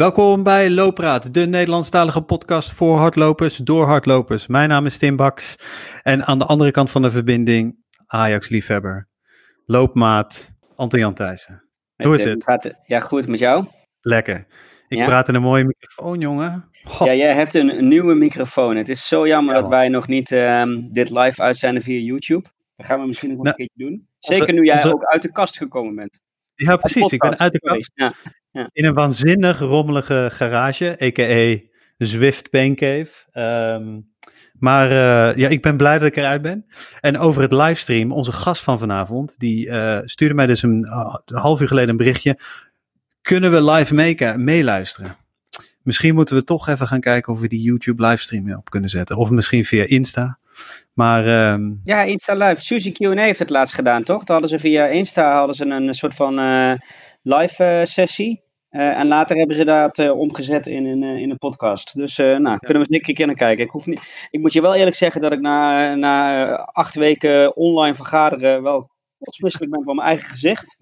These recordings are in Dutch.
Welkom bij Loopraad, de Nederlandstalige podcast voor hardlopers door hardlopers. Mijn naam is Tim Baks en aan de andere kant van de verbinding Ajax-liefhebber, loopmaat Anton Jan Thijssen. Hoe is het? Ja, goed met jou? Lekker. Ik praat in een mooie microfoon, jongen. Ja, jij hebt een, nieuwe microfoon. Het is zo jammer dat wij nog niet ehm, dit live uitzenden via YouTube. Dat gaan we misschien nog nou, een keertje doen. Zeker nu jij ook uit de kast gekomen bent. Ja, precies. Ik ben uit de kast. Ja. Ja. In een waanzinnig rommelige garage, a.k.a. Zwift Paincave. Um, maar uh, ja, ik ben blij dat ik eruit ben. En over het livestream, onze gast van vanavond, die uh, stuurde mij dus een, uh, half uur geleden een berichtje. Kunnen we live meeluisteren? Misschien moeten we toch even gaan kijken of we die YouTube livestream op kunnen zetten. Of misschien via Insta. Maar, um... Ja, Insta Live. Suzy Q&A heeft het laatst gedaan, toch? Toen hadden ze via Insta hadden ze een soort van live eh, sessie. Eh, en later hebben ze dat uh, omgezet in, in, in een podcast. Dus nou, kunnen we eens een keer naar kijken. Ik, hoef niet, ik moet je wel eerlijk zeggen dat ik na, na acht weken online vergaderen wel kotsmisselijk ben van mijn eigen gezicht.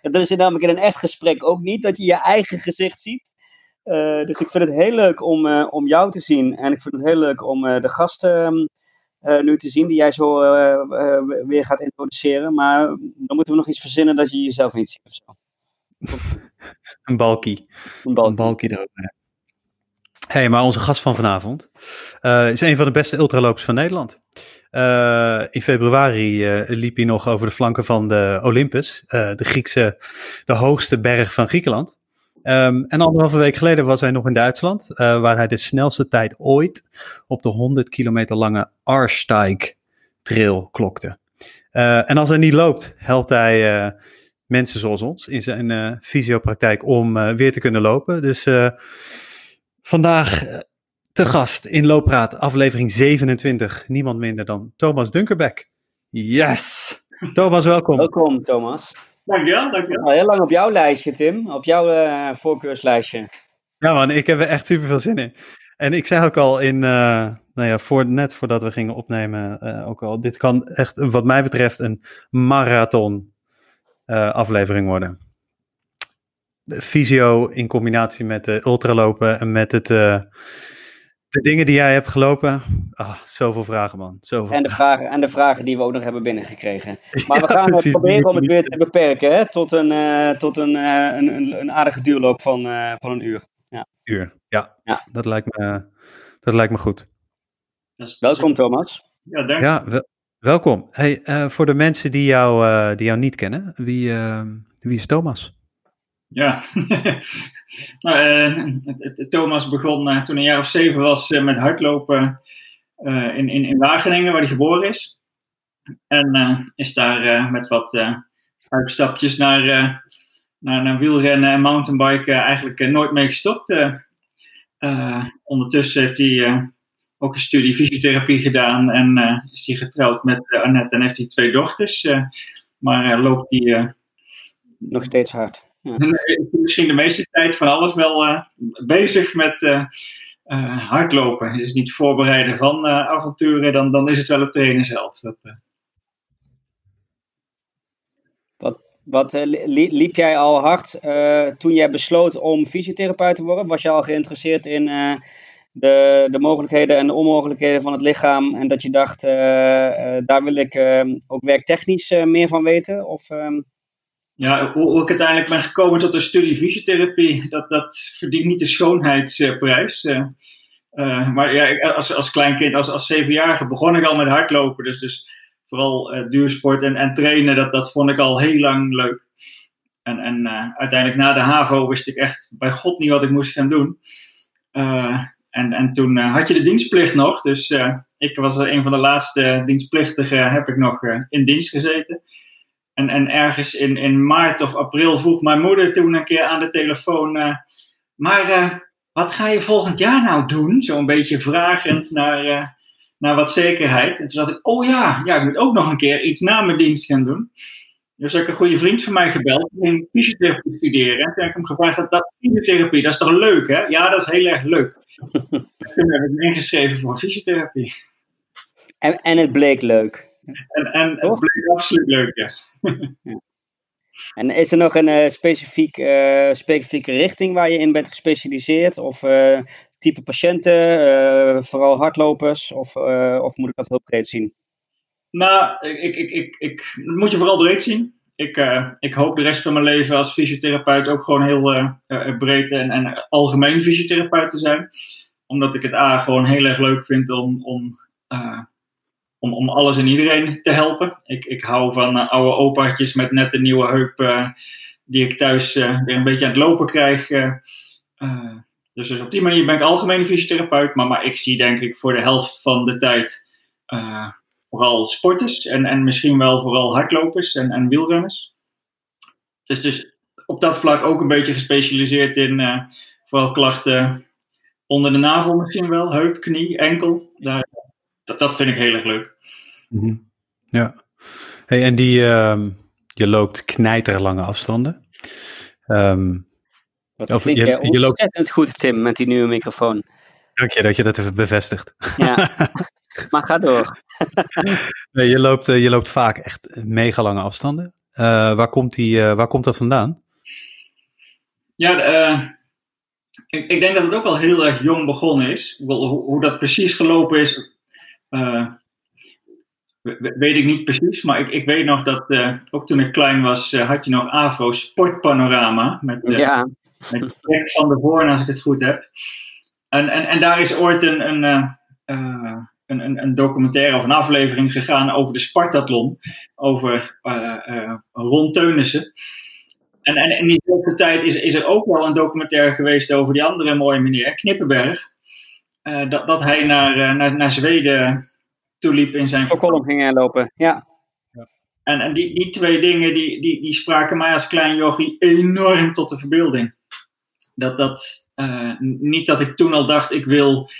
dat is namelijk in een echt gesprek ook niet, dat je je eigen gezicht ziet. dus ik vind het heel leuk om, om jou te zien. En ik vind het heel leuk om de gasten uh, nu te zien, die jij zo uh, weer gaat introduceren. Maar dan moeten we nog iets verzinnen dat je jezelf niet ziet of zo. een balkie. Een balkie, een balkie erover. hey, maar onze gast van vanavond is een van de beste ultralopers van Nederland. in februari liep hij nog over de flanken van de Olympus, de Griekse, de hoogste berg van Griekenland. Um, en anderhalve week geleden was hij nog in Duitsland, uh, waar hij de snelste tijd ooit op de 100 kilometer lange Arsteig trail klokte. Uh, en als hij niet loopt, helpt hij uh, mensen zoals ons in zijn fysiopraktijk om weer te kunnen lopen. Dus vandaag te gast in Loopraad, aflevering 27, niemand minder dan Thomas Dunkerbeck. Yes! Thomas, welkom. Welkom, Thomas. Dankjewel, dankjewel. Al heel lang op jouw lijstje, Tim. Op jouw uh, voorkeurslijstje. Ja man, ik heb er echt super veel zin in. En ik zei ook al in, uh, nou ja, voor, net voordat we gingen opnemen, uh, ook al, dit kan echt wat mij betreft een marathon aflevering worden. De fysio in combinatie met de ultralopen en met het de dingen die jij hebt gelopen, ah, zoveel vragen man. Zoveel en, de vragen, en de vragen die we ook nog hebben binnengekregen. Maar we gaan het proberen om het weer te beperken hè, tot, een, uh, tot een, uh, een, een, aardige duurloop van, uh, van een uur. Ja. Uur, ja. ja. Dat, lijkt me, dat lijkt me goed. Welkom Thomas. Ja, dank. Ja, welkom. Hey, voor de mensen die jou, die jou niet kennen, wie, wie is Thomas? Ja, nou, uh, Thomas begon uh, toen een jaar of zeven was uh, met hardlopen in, in, in Wageningen, waar hij geboren is. En is daar met wat uitstapjes naar, naar, naar wielrennen en mountainbiken eigenlijk nooit mee gestopt. ondertussen heeft hij ook een studie fysiotherapie gedaan en is hij getrouwd met Annette en heeft hij twee dochters. maar loopt hij... Nog steeds hard. Misschien de meeste tijd van alles wel uh, bezig met uh, uh, hardlopen. Is niet voorbereiden van avonturen, dan, dan is het wel het trainen zelf. Dat, wat, wat liep jij al hard toen jij besloot om fysiotherapeut te worden? Was je al geïnteresseerd in de, de mogelijkheden en de onmogelijkheden van het lichaam? En dat je dacht, daar wil ik ook werktechnisch meer van weten? Of... Um, ja, hoe, ik uiteindelijk ben gekomen tot een studie fysiotherapie, dat, dat verdient niet de schoonheidsprijs. Uh, uh, maar ja, als, als klein kind, als, als zevenjarige, begon ik al met hardlopen. Dus, dus vooral uh, duursport en, en trainen, dat, dat vond ik al heel lang leuk. En, en uiteindelijk na de HAVO wist ik echt bij God niet wat ik moest gaan doen. en, en toen had je de dienstplicht nog, dus ik was een van de laatste dienstplichtigen, heb ik nog in dienst gezeten. En, en ergens in, in maart of april vroeg mijn moeder toen een keer aan de telefoon: uh, Maar uh, wat ga je volgend jaar nou doen? Zo'n beetje vragend naar, uh, naar wat zekerheid. En toen dacht ik: Oh ja, ja, ik moet ook nog een keer iets na mijn dienst gaan doen. Dus heb ik een goede vriend van mij gebeld. Ik ging fysiotherapie studeren. En toen heb ik hem gevraagd: dat, dat fysiotherapie, dat is toch leuk, hè? Ja, dat is heel erg leuk. toen heb ik me ingeschreven voor fysiotherapie. En, en het bleek leuk. En, en het bleek absoluut leuk, ja. En is er nog een specifiek, specifieke richting waar je in bent gespecialiseerd? Of type patiënten, vooral hardlopers? Of, of moet ik dat heel breed zien? Nou, ik, ik, ik, ik, moet je vooral breed zien. Ik, ik hoop de rest van mijn leven als fysiotherapeut ook gewoon heel breed en, en algemeen fysiotherapeut te zijn. Omdat ik het A gewoon heel erg leuk vind om, om, om, om alles en iedereen te helpen. Ik, ik hou van oude opaatjes met net een nieuwe heup die ik thuis weer een beetje aan het lopen krijg. dus, dus op die manier ben ik algemeen fysiotherapeut. Maar, maar ik zie denk ik voor de helft van de tijd vooral sporters en, en misschien wel vooral hardlopers en, en wielrenners. Dus, dus op dat vlak ook een beetje gespecialiseerd in vooral klachten onder de navel misschien wel, heup, knie, enkel. Daar, dat, dat vind ik heel erg leuk. Mhm. Ja. Hey, en die, uh, je loopt knijterlange afstanden. Um, Wat of, je, je loopt... goed, Tim, met die nieuwe microfoon. Dank je dat je dat even bevestigt. Ja, maar ga door. nee, je, loopt, eh, je loopt vaak echt mega lange afstanden. Uh, waar, komt die, uh, waar komt dat vandaan? Ja, ik, ik, denk dat het ook al heel erg jong begonnen is. Hoe, hoe dat precies gelopen is, weet ik niet precies. Maar ik, ik weet nog dat ook toen ik klein was, had je nog Avro Sportpanorama. Met, ja. met van de Voorn, als ik het goed heb. En, en, en daar is ooit een, een, een, een, een, documentaire of een aflevering gegaan over de Spartathlon, over Ron Teunissen. En, en in diezelfde tijd is, is er ook wel een documentaire geweest over die andere mooie meneer, Knippenberg. Dat, dat hij naar, naar, naar Zweden toeliep in zijn... Voor Colum ging lopen, ja. En, en die, die twee dingen die, die, die spraken mij als klein jochie enorm tot de verbeelding. Dat, dat, uh, niet dat ik toen al dacht, ik wil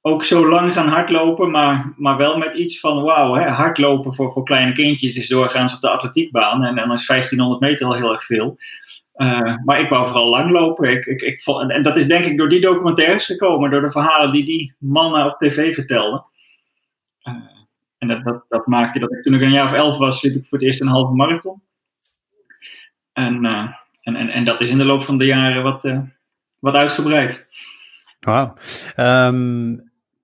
ook zo lang gaan hardlopen, maar, maar wel met iets van wauw, hardlopen voor, voor kleine kindjes is doorgaans op de atletiekbaan en dan is 1500 meter al heel erg veel. Uh, maar ik wou vooral lang lopen. Ik, ik, ik, en dat is denk ik door die documentaires gekomen, door de verhalen die die mannen op tv vertelden. Uh, en dat, dat, dat, maakte dat ik toen ik een jaar of elf was, liep ik voor het eerst een halve marathon. En, uh, en, en, en dat is in de loop van de jaren wat, wat uitgebreid. Wauw. Ehm,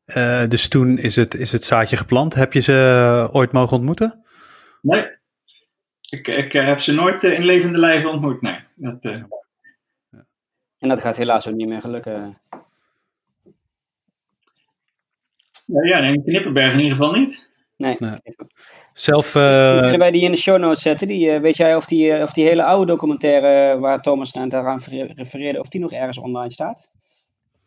eh, dus toen is het, is het zaadje geplant. Heb je ze ooit mogen ontmoeten? Nee. Ik, ik eh, heb ze nooit eh, in levende lijven ontmoet, nee. Dat, En dat gaat helaas ook niet meer gelukken. Ja, ja in Knippenberg in ieder geval niet. Nee. Zelf. Uh... Kunnen wij die in de show notes zetten? Die, weet jij of die, of die hele oude documentaire waar Thomas aan refereerde, of die nog ergens online staat?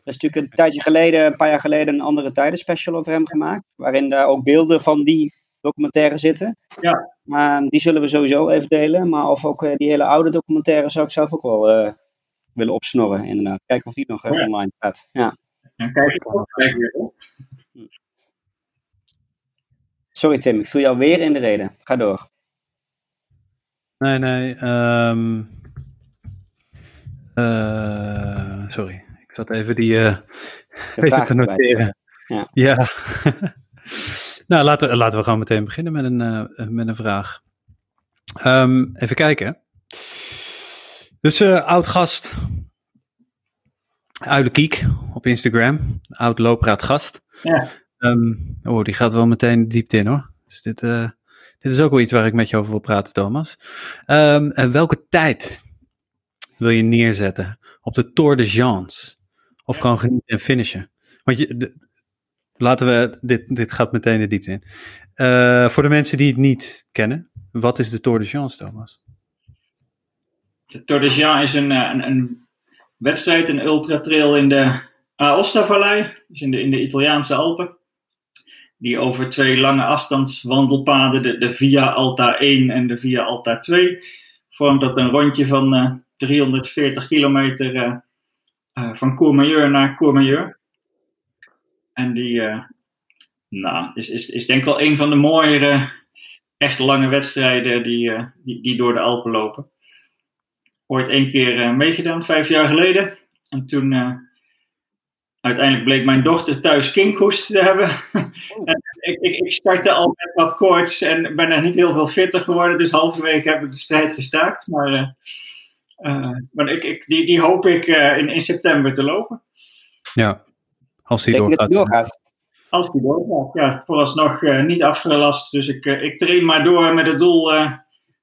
Er is natuurlijk een tijdje geleden, een paar jaar geleden, een andere tijden special over hem gemaakt. Waarin daar ook beelden van die documentaire zitten. Ja. Maar die zullen we sowieso even delen. Maar of ook die hele oude documentaire zou ik zelf ook wel uh, willen opsnorren, inderdaad. Kijken of die nog uh, online staat. Ja. En kijk weer op. Sorry Tim, ik viel jou weer in de reden. Ga door. Nee, nee. Um, uh, sorry. Ik zat even die uh, even te noteren. Ja. ja. nou, laten, laten we gewoon meteen beginnen met een, uh, met een vraag. Um, even kijken. Dus uh, oud gast. Oude Kiek op Instagram. Oud loopraad gast. Ja. Um, oh, die gaat wel meteen diepte in hoor. Dus dit, uh, dit is ook wel iets waar ik met je over wil praten, Thomas. Um, en welke tijd wil je neerzetten op de Tour de Jeans? Of gewoon genieten en finishen? Want je, de, laten we, dit, dit gaat meteen de diepte in. Uh, voor de mensen die het niet kennen, wat is de Tour de Jean, Thomas? De Tour de Jean is een, een, een wedstrijd, een ultratrail in de Aosta-vallei, dus in de, in de Italiaanse Alpen. Die over twee lange afstandswandelpaden, de, de Via Alta 1 en de Via Alta 2, vormt dat een rondje van uh, 340 kilometer uh, uh, van Courmayeur naar Courmayeur. En die uh, nou, is, is, is denk ik wel een van de mooiere, echt lange wedstrijden die, uh, die, die door de Alpen lopen. Ooit één keer meegedaan, vijf jaar geleden. En toen uiteindelijk bleek mijn dochter thuis kinkhoest te hebben. en ik, ik, ik startte al met wat koorts en ben er niet heel veel fitter geworden. Dus halverwege heb ik de strijd gestaakt. Maar, uh, maar ik, ik, die, die hoop ik uh, in, in september te lopen. Ja, als die doorgaat. doorgaat. Als die doorgaat, ja. Vooralsnog uh, niet afgelast. Dus ik, ik train maar door met het doel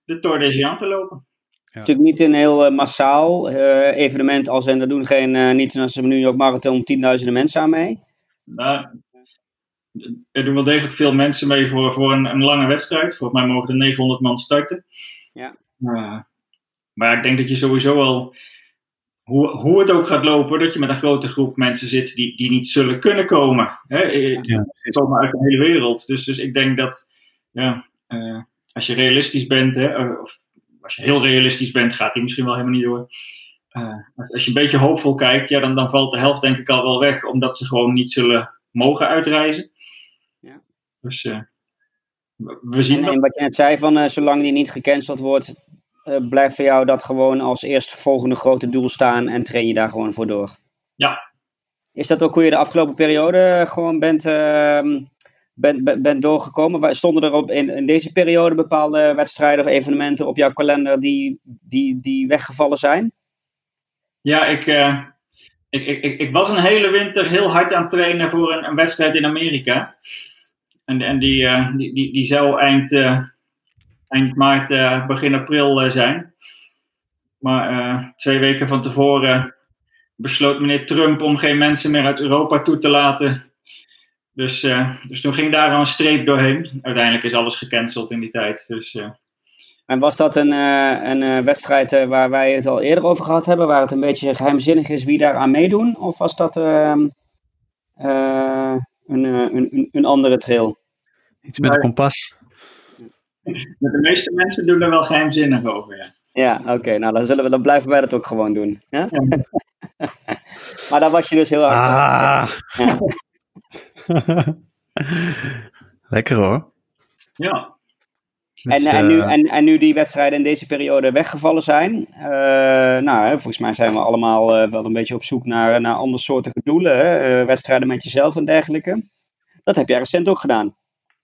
de Tour de Géant te lopen. Ja. Het is natuurlijk niet een heel massaal evenement als en er doen geen, niet zoals we nu ook marathon, tienduizenden mensen aan mee. Nou, er doen wel degelijk veel mensen mee voor, voor een, een lange wedstrijd. Volgens mij mogen er 900 man starten. Ja. Uh, maar ik denk dat je sowieso al, hoe, hoe het ook gaat lopen, dat je met een grote groep mensen zit die, die niet zullen kunnen komen. Hè? Eh, ja. komen uit de hele wereld. Dus, dus ik denk dat, ja, uh, als je realistisch bent, hè, of als je heel realistisch bent, gaat die misschien wel helemaal niet door. Uh, als je een beetje hoopvol kijkt, ja, dan, dan valt de helft denk ik al wel weg, omdat ze gewoon niet zullen mogen uitreizen. Dus uh, we zien. En, en, wat je net zei, van uh, zolang die niet gecanceld wordt, uh, blijft voor jou dat gewoon als eerst volgende grote doel staan en train je daar gewoon voor door. Ja. Is dat ook hoe je de afgelopen periode gewoon bent, ehm, bent, bent, bent doorgekomen? Stonden er op in, in deze periode bepaalde wedstrijden of evenementen op jouw kalender die, die, die weggevallen zijn? Ja, ik, ik, ik, ik, was een hele winter heel hard aan het trainen voor een, een wedstrijd in Amerika. En, en die, uh, die, die, die zou eind, eind maart, uh, begin april zijn. Maar twee weken van tevoren besloot meneer Trump om geen mensen meer uit Europa toe te laten. Dus, dus toen ging daar al een streep doorheen. Uiteindelijk is alles gecanceld in die tijd. Dus, en was dat een, een wedstrijd waar wij het al eerder over gehad hebben, waar het een beetje geheimzinnig is wie daar aan meedoen? Of was dat ehm, een, een, een andere trail. Iets met een kompas. Met de meeste mensen doen er wel geheimzinnig over, ja. Ja, oké. nou, dan, zullen we, dan blijven wij dat ook gewoon doen. Ja? maar daar was je dus heel hard. Ah. Ja. Lekker hoor. Ja. En, en, nu, en, en nu die wedstrijden in deze periode weggevallen zijn, uh, nou, volgens mij zijn we allemaal uh, wel een beetje op zoek naar, naar andersoortige doelen. Hè? Uh, wedstrijden met jezelf en dergelijke. Dat heb jij recent ook gedaan.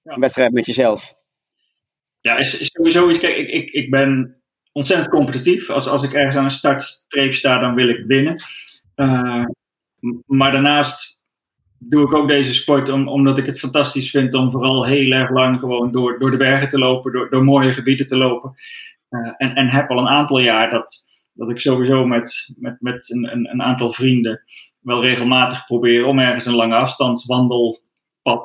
Ja. Een wedstrijd met jezelf. Ja, is, sowieso. Kijk, ik, ik, ik ben ontzettend competitief. Als, als ik ergens aan een startstreep sta, dan wil ik winnen. maar daarnaast doe ik ook deze sport om, omdat ik het fantastisch vind om vooral heel erg lang gewoon door, door de bergen te lopen, door, door mooie gebieden te lopen. Uh, en, en heb al een aantal jaar dat, dat ik sowieso met, met, met een, een, aantal vrienden wel regelmatig probeer om ergens een lange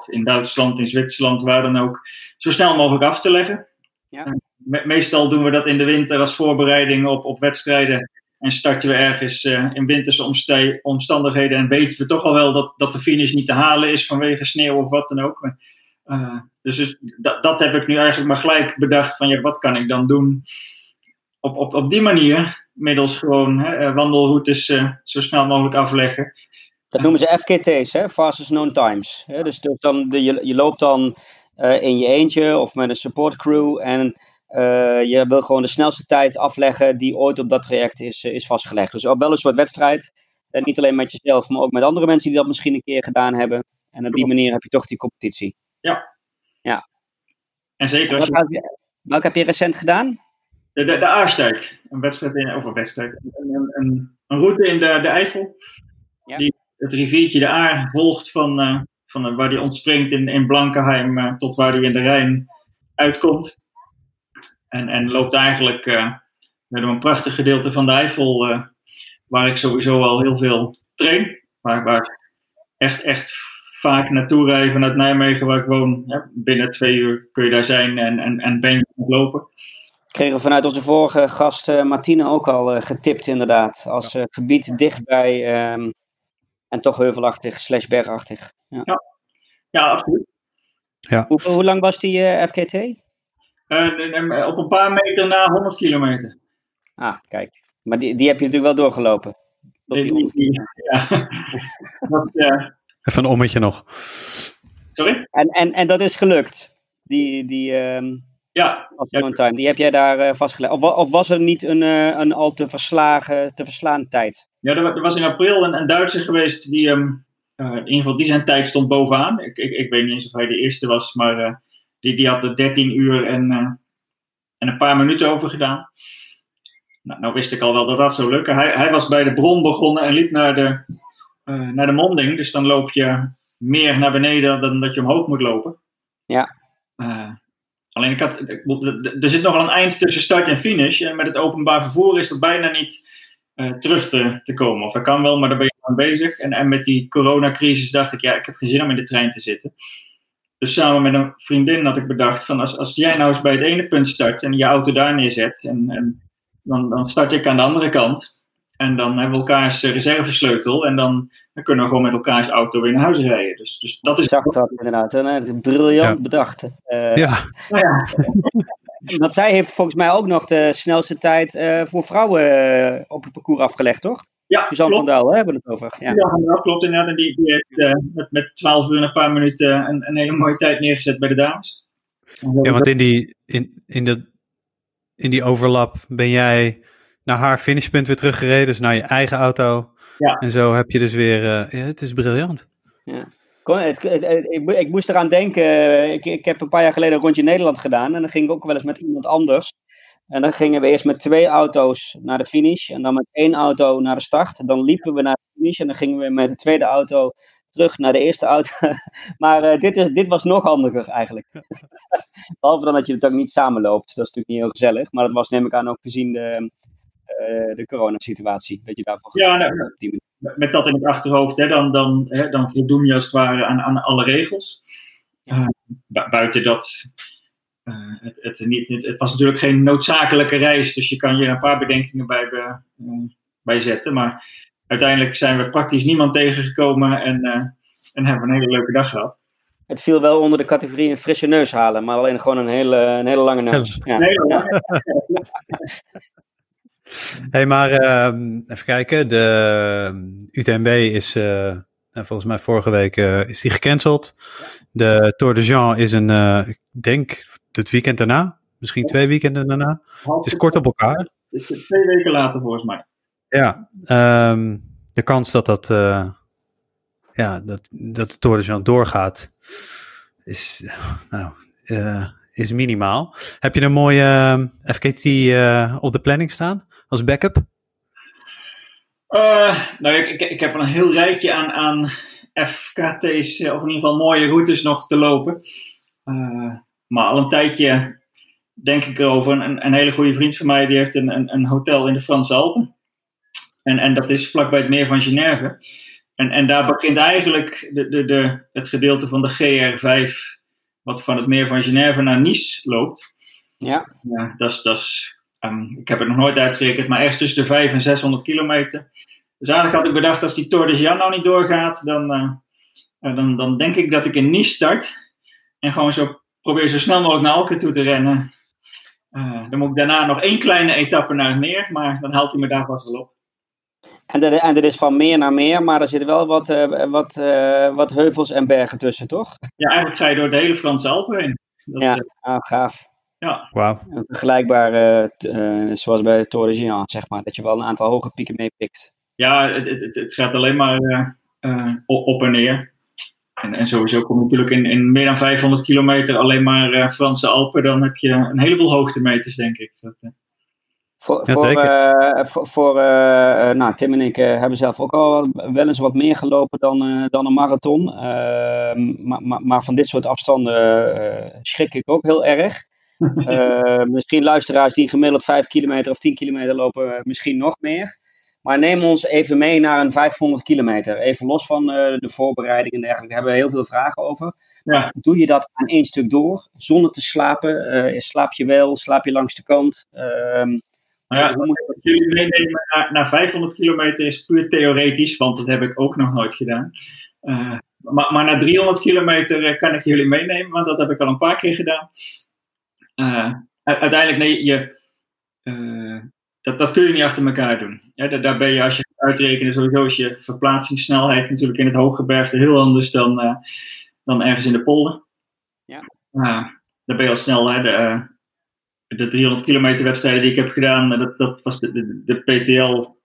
in Duitsland, in Zwitserland, waar dan ook, zo snel mogelijk af te leggen. Ja. Meestal doen we dat in de winter als voorbereiding op, op wedstrijden en starten we ergens uh, in winterse omstandigheden en weten we toch al wel dat, dat de finish niet te halen is vanwege sneeuw of wat dan ook. Uh, dus, dus dat, dat heb ik nu eigenlijk maar gelijk bedacht van ja, wat kan ik dan doen op, op, op die manier, middels gewoon hè, eh, wandelroutes zo snel mogelijk afleggen. Dat noemen ze FKT's, hè? Fastest Known Times. Hè? Dus dan, de, je, je loopt dan in je eentje of met een support crew en uh, je wil gewoon de snelste tijd afleggen die ooit op dat traject is, eh, is vastgelegd. Dus ook wel een soort wedstrijd. En niet alleen met jezelf, maar ook met andere mensen die dat misschien een keer gedaan hebben. En op die manier heb je toch die competitie. Ja. Ja. En zeker als je... Welke heb je recent gedaan? De, de, de Aarstijk. Een wedstrijd, in, of een wedstrijd. Een, een, een route in de, de Eifel. Ja. Die het riviertje de Aar volgt van, uh, van waar die ontspringt in, in Blankenheim uh, tot waar die in de Rijn uitkomt. En, en loopt eigenlijk uh, door een prachtig gedeelte van de Eifel, uh, waar ik sowieso al heel veel train. Waar, waar ik echt, echt vaak naartoe rij vanuit Nijmegen, waar ik woon. Binnen twee uur kun je daar zijn en, en, en ben je lopen. We kregen vanuit onze vorige gast uh, Martine ook al getipt, inderdaad. Als gebied dichtbij um, en toch heuvelachtig slash bergachtig. Ja, ja. ja absoluut. Ja. Hoe, hoe lang was die FKT? Uh, op een paar meter na 100 kilometer. Ah, kijk. Maar die, die heb je natuurlijk wel doorgelopen. Die, die, die, ja. dat, uh... Even een ommetje nog. Sorry? En, en, en dat is gelukt? Die, die, um, ja. Time, die heb jij daar uh, vastgelegd? Of, of, was er niet een, uh, een al te verslagen, te verslaan tijd? Ja, er, er was in april een, een Duitser geweest die, um, in ieder geval, die zijn tijd stond bovenaan. Ik, ik, ik weet niet eens of hij de eerste was, maar die, die had er 13 uur en, en een paar minuten over gedaan. Nou, nou, wist ik al wel dat dat zou lukken. Hij, hij was bij de bron begonnen en liep naar de, naar de monding. Dus dan loop je meer naar beneden dan dat je omhoog moet lopen. Ja. Alleen ik had, er zit nog wel een eind tussen start en finish. En met het openbaar vervoer is dat bijna niet uh, terug te, te komen. Of dat kan wel, maar daar ben je aan bezig. En, en met die coronacrisis dacht ik, ja, ik heb geen zin om in de trein te zitten. Dus samen met een vriendin had ik bedacht van als, als jij nou eens bij het ene punt start en je auto daar neerzet. En, en dan, dan start ik aan de andere kant. En dan hebben we elkaars reservesleutel. En dan, dan kunnen we gewoon met elkaars auto weer naar huis rijden. Dus, dus dat is. Ik zag dat inderdaad. Een briljant bedacht. Uh, ja. Nou ja. Want zij heeft volgens mij ook nog de snelste tijd uh, voor vrouwen uh, op het parcours afgelegd, toch? Ja, Suzanne klopt. van Dal, hebben we het over. Ja, Dal, klopt inderdaad. En die, die heeft met, met 12 uur en een paar minuten een, een hele mooie tijd neergezet bij de dames. Ja, want in die, in, in, de, in die overlap ben jij naar haar finishpunt weer teruggereden, dus naar je eigen auto. Ja. En zo heb je dus weer, uh, ja, het is briljant. Ja. Het, het, het, ik, ik, moest eraan denken, ik, ik, heb een paar jaar geleden een rondje Nederland gedaan en dan ging ik ook wel eens met iemand anders. En dan gingen we eerst met twee auto's naar de finish en dan met één auto naar de start. Dan liepen we naar de finish en dan gingen we met de tweede auto terug naar de eerste auto. maar uh, dit, is, dit was nog handiger eigenlijk. Behalve dan dat je het ook niet samenloopt. Dat is natuurlijk niet heel gezellig. Maar dat was neem ik aan ook gezien de, de coronasituatie. Dat je daarvoor ja, nou, met dat in het achterhoofd, hè, dan, dan, hè, dan voldoen je als het ware aan, aan alle regels. Uh, buiten dat. Uh, het, het, niet, het, het, was natuurlijk geen noodzakelijke reis, dus je kan je er een paar bedenkingen bij, be, uh, bij zetten. Maar uiteindelijk zijn we praktisch niemand tegengekomen en, en hebben we een hele leuke dag gehad. Het viel wel onder de categorie een frisse neus halen, maar alleen gewoon een hele, een hele lange neus. Ja. Nee, ja. hey, maar uh, even kijken. De UTMB is uh, volgens mij vorige week uh, is die gecanceld. De Tour de Jean is een, uh, ik denk het weekend daarna. Misschien twee weekenden daarna. Het is kort op elkaar. Het is twee weken later volgens mij. Ja, um, de kans dat dat, ja, dat, dat de Tour de Jean doorgaat is, nou, is minimaal. Heb je een mooie FKT op de planning staan? Als backup? Uh, nou, ik, ik, ik, heb een heel rijtje aan, aan FKT's, of in ieder geval mooie routes nog te lopen. Uh, maar al een tijdje denk ik erover. Een, een hele goede vriend van mij die heeft een, een, een hotel in de Franse Alpen. En, en dat is vlakbij het meer van Genève. En, en daar begint eigenlijk de, de, de, het gedeelte van de GR5, wat van het meer van Genève naar Nice loopt. Ja. ja dat is, dat is Um, ik heb het nog nooit uitgerekend, maar ergens tussen de 500 en 600 kilometer. Dus eigenlijk had ik bedacht, als die Tour de nou niet doorgaat, dan, uh, dan, dan denk ik dat ik in Nice start. En gewoon zo probeer zo snel mogelijk naar Alke toe te rennen. Uh, dan moet ik daarna nog één kleine etappe naar het meer, maar dan haalt hij me daar vast wel op. En er, en er is van meer naar meer, maar er zitten wel wat, uh, wat, wat heuvels en bergen tussen, toch? Ja, eigenlijk ga je door de hele Franse Alpen heen. Dat, ja, ah, gaaf. Ja. Wow. Vergelijkbaar uh, zoals bij de Tour de Jean, zeg maar. Dat je wel een aantal hoge pieken meepikt. Ja, het, het, het gaat alleen maar uh, op en neer. En, en sowieso kom je natuurlijk in, in meer dan 500 kilometer alleen maar uh, Franse Alpen. Dan heb je een heleboel hoogtemeters, denk ik. Dat, voor, ja, voor, uh, voor, voor uh, nou, Tim en ik hebben zelf ook al wel eens wat meer gelopen dan, dan een marathon. maar, maar, maar, van dit soort afstanden schrik ik ook heel erg. Uh, misschien luisteraars die gemiddeld 5 kilometer of 10 kilometer lopen, misschien nog meer. Maar neem ons even mee naar een 500 kilometer. Even los van uh, de voorbereiding en dergelijke. Daar hebben we heel veel vragen over. Ja. Doe je dat aan één stuk door, zonder te slapen? Uh, slaap je wel? Slaap je langs de kant? Uh, nou ja, moet... Jullie meenemen naar, naar 500 kilometer is puur theoretisch, want dat heb ik ook nog nooit gedaan. maar, maar naar 300 kilometer kan ik jullie meenemen, want dat heb ik al een paar keer gedaan. Uh, uiteindelijk, nee, je, uh, dat, dat kun je niet achter elkaar doen. Ja, daar, daar ben je, als je uitrekenen, sowieso is je verplaatsingssnelheid natuurlijk in het hooggebergte heel anders dan, uh, dan ergens in de polder. Ja. daar ben je al snel, hè, de, de 300 kilometer wedstrijden die ik heb gedaan, dat, dat was de, de, de PTL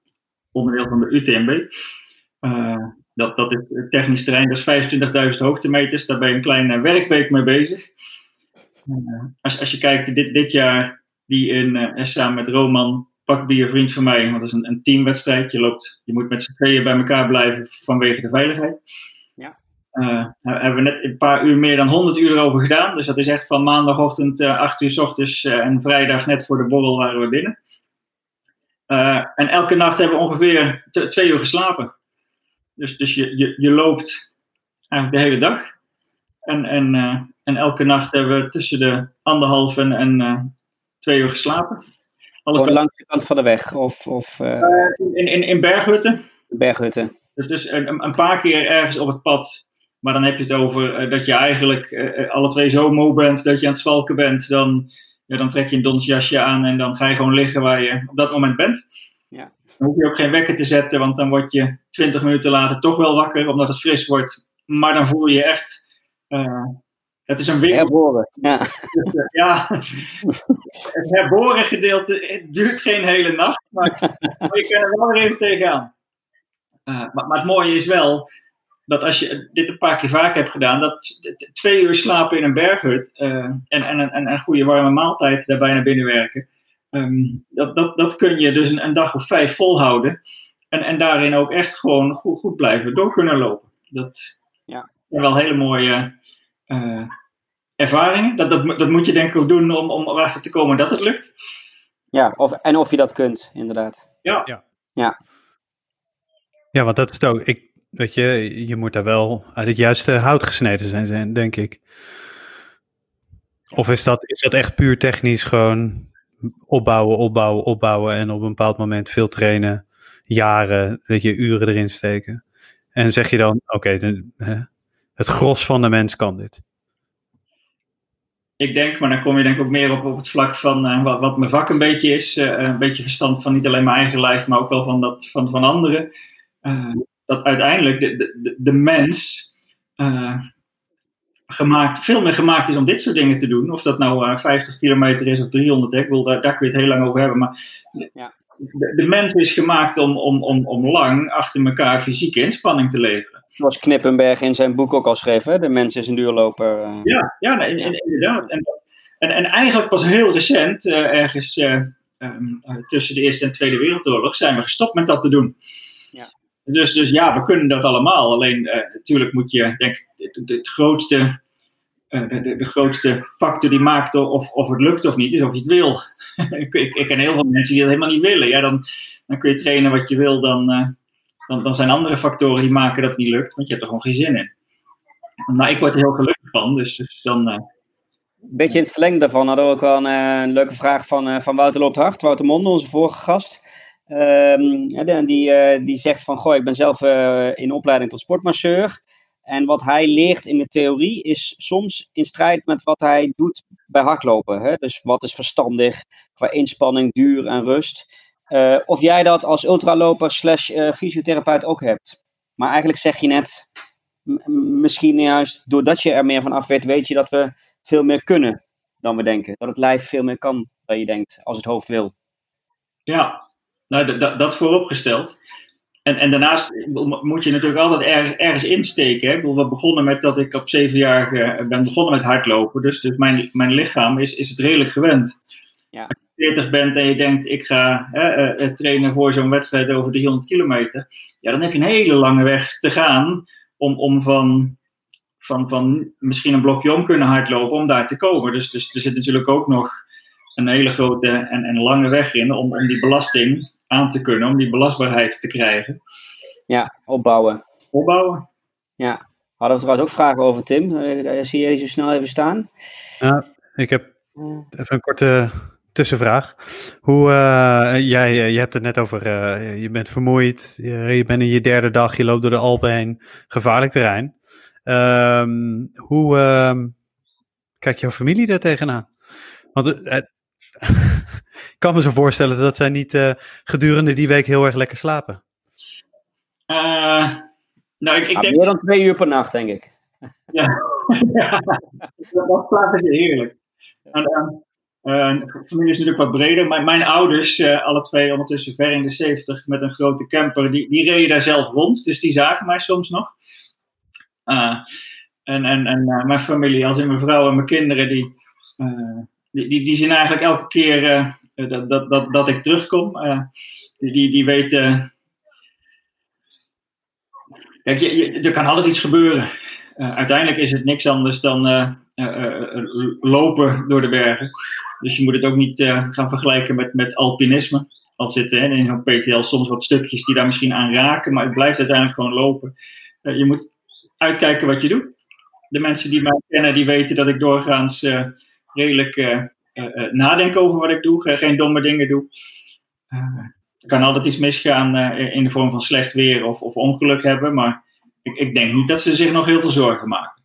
onderdeel van de UTMB. dat, dat is technisch terrein, dat is 25.000 hoogtemeters. Daar ben je een kleine werkweek mee bezig. Als, als je kijkt, dit, dit jaar, die in samen met Roman Pakbier, vriend van mij, want dat is een, een teamwedstrijd. Je, loopt, je moet met z'n tweeën bij elkaar blijven vanwege de veiligheid. Ja. Uh, hebben we net een paar uur meer dan 100 uur erover gedaan. Dus dat is echt van maandagochtend uh, 8 uur s ochtends uh, en vrijdag net voor de borrel waren we binnen. Uh, en elke nacht hebben we ongeveer twee uur geslapen. Dus, dus je, je, je loopt eigenlijk de hele dag. En, en, en elke nacht hebben we tussen de anderhalf en, en twee uur geslapen. Alles Gewoon langs de kant van de weg? Of, of, uh... in, in, in berghutten. Berghutten. Dus een, een paar keer ergens op het pad. Maar dan heb je het over dat je eigenlijk alle twee zo moe bent dat je aan het zwalken bent. Dan, ja, dan trek je een donsjasje aan en dan ga je gewoon liggen waar je op dat moment bent. Ja. Dan hoef je ook geen wekker te zetten, want dan word je twintig minuten later toch wel wakker omdat het fris wordt. Maar dan voel je je echt het is een wereld. Herboren. Ja. ja. Het herboren gedeelte het duurt geen hele nacht, maar, je kan er wel even tegenaan. Uh, maar, maar, het mooie is wel dat als je dit een paar keer vaak hebt gedaan, dat twee uur slapen in een berghut uh, en, en, en, een goede warme maaltijd daarbij naar binnen werken, um, dat, dat, dat kun je dus een, een, dag of vijf volhouden. En, en daarin ook echt gewoon goed, goed blijven door kunnen lopen. Dat ja. zijn wel hele mooie uh, ervaringen. Dat, dat, dat moet je denk ik ook doen om, om erachter te komen dat het lukt. Ja, of, en of je dat kunt, inderdaad. Ja. Ja, ja. ja want dat is het ook. Ik, weet je, je moet daar wel uit het juiste hout gesneden zijn, denk ik. Of is dat, is dat echt puur technisch gewoon opbouwen, opbouwen, opbouwen en op een bepaald moment veel trainen, jaren, weet je, uren erin steken? En zeg je dan, oké, het gros van de mens kan dit. Ik denk, maar dan kom je denk ik ook meer op, op het vlak van uh, wat, wat, mijn vak een beetje is. Uh, een beetje verstand van niet alleen mijn eigen lijf, maar ook wel van, dat, van, van anderen. Uh, dat uiteindelijk de, de, de mens gemaakt, veel meer gemaakt is om dit soort dingen te doen. Of dat nou 50 kilometer is of 300, hè. Ik wil, daar, daar kun je het heel lang over hebben. Maar ja. de, de, mens is gemaakt om, om, om, om lang achter elkaar fysieke inspanning te leveren. Zoals Knippenberg in zijn boek ook al schreef, hè? de mens is een duurloper. Uh... Ja, ja nee, inderdaad. En, en, en, eigenlijk pas heel recent, uh, ergens uh, um, tussen de Eerste en Tweede Wereldoorlog, zijn we gestopt met dat te doen. Ja. Dus, dus ja, we kunnen dat allemaal. Alleen natuurlijk moet je, denk ik, het, het grootste, de, de, grootste factor die maakt of, of het lukt of niet, is of je het wil. ik, ik, ik ken heel veel mensen die dat helemaal niet willen. Ja, dan, dan kun je trainen wat je wil, dan dan, dan zijn andere factoren die maken dat het niet lukt, want je hebt er gewoon geen zin in. Nou, ik word er heel gelukkig van, dus, dus dan... Uh... Beetje in het verlengde daarvan hadden we ook wel een, uh, leuke vraag van, uh, van Wouter Loopt Hart, Wouter Monde, onze vorige gast. Uh, die, die zegt van, goh, ik ben zelf in opleiding tot sportmasseur. En wat hij leert in de theorie is soms in strijd met wat hij doet bij hardlopen. Hè? Dus wat is verstandig qua inspanning, duur en rust. Uh, of jij dat als ultraloper slash uh, fysiotherapeut ook hebt. Maar eigenlijk zeg je net, misschien juist doordat je er meer van af weet, weet je dat we veel meer kunnen dan we denken. Dat het lijf veel meer kan dan je denkt, als het hoofd wil. Ja, nou, dat vooropgesteld. En, en daarnaast moet je natuurlijk altijd ergens insteken. Hè? We begonnen met dat ik op zevenjarige ben begonnen met hardlopen. Dus, dus mijn, mijn lichaam is, is het redelijk gewend. Ja. 40 bent en je denkt, ik ga uh, trainen voor zo'n wedstrijd over 300 kilometer, ja, dan heb je een hele lange weg te gaan om, om van, van, van misschien een blokje om kunnen hardlopen om daar te komen. Dus, dus er zit natuurlijk ook nog een hele grote en, en lange weg in om, om die belasting aan te kunnen, om die belastbaarheid te krijgen. Ja, opbouwen. Opbouwen. Ja. Hadden we trouwens ook vragen over, Tim? Uh, zie je die zo snel even staan? Ja, ik heb even een korte tussenvraag. Hoe, uh, jij, eh, je hebt het net over, uh, je bent vermoeid, je, je, bent in je derde dag, je loopt door de Alpen heen, gevaarlijk terrein. Um, hoe um, kijkt jouw familie daar tegenaan? Want ik kan me zo voorstellen dat zij niet gedurende die week heel erg lekker slapen. nou, ik, ik denk... Meer dan twee uur per nacht, denk ik. Ja, ja. dat slapen ze heerlijk. En, Uh, familie is natuurlijk wat breder. Mijn, mijn ouders, uh, alle twee ondertussen ver in de 70, met een grote camper, die, die reden daar zelf rond. Dus die zagen mij soms nog. Uh, en en, en mijn familie, als in mijn vrouw en mijn kinderen, die, die, die, die, zien eigenlijk elke keer dat, dat, dat, dat ik terugkom. die, die, die weten. Kijk, je, je, er kan altijd iets gebeuren. uiteindelijk is het niks anders dan lopen door de bergen. Dus je moet het ook niet gaan vergelijken met, met alpinisme. Al zitten in een PTL soms wat stukjes die daar misschien aan raken, maar het blijft uiteindelijk gewoon lopen. Je moet uitkijken wat je doet. De mensen die mij kennen, die weten dat ik doorgaans redelijk nadenk over wat ik doe, geen domme dingen doe. er kan altijd iets misgaan in de vorm van slecht weer of, of ongeluk hebben, maar ik, ik denk niet dat ze zich nog heel veel zorgen maken.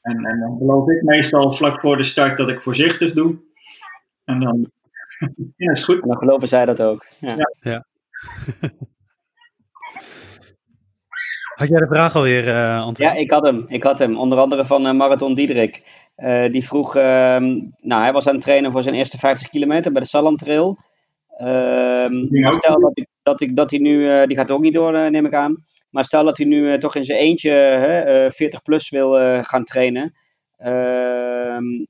En, en dan beloof ik meestal vlak voor de start dat ik voorzichtig doe. En dan ja, is goed. En dan geloven zij dat ook. Ja. ja. had jij de vraag alweer, uh, Anton? Ja, ik had hem. Ik had hem. Onder andere van uh, Marathon Diederik. Uh, die vroeg, uh, nou hij was aan het trainen voor zijn eerste 50 kilometer bij de Salland Trail. Ehm, stel dat, ik, dat, ik, dat hij nu, die gaat ook niet door, neem ik aan. Maar stel dat hij nu eh, toch in zijn eentje hè, 40 eh, plus wil eh, gaan trainen. Ehm,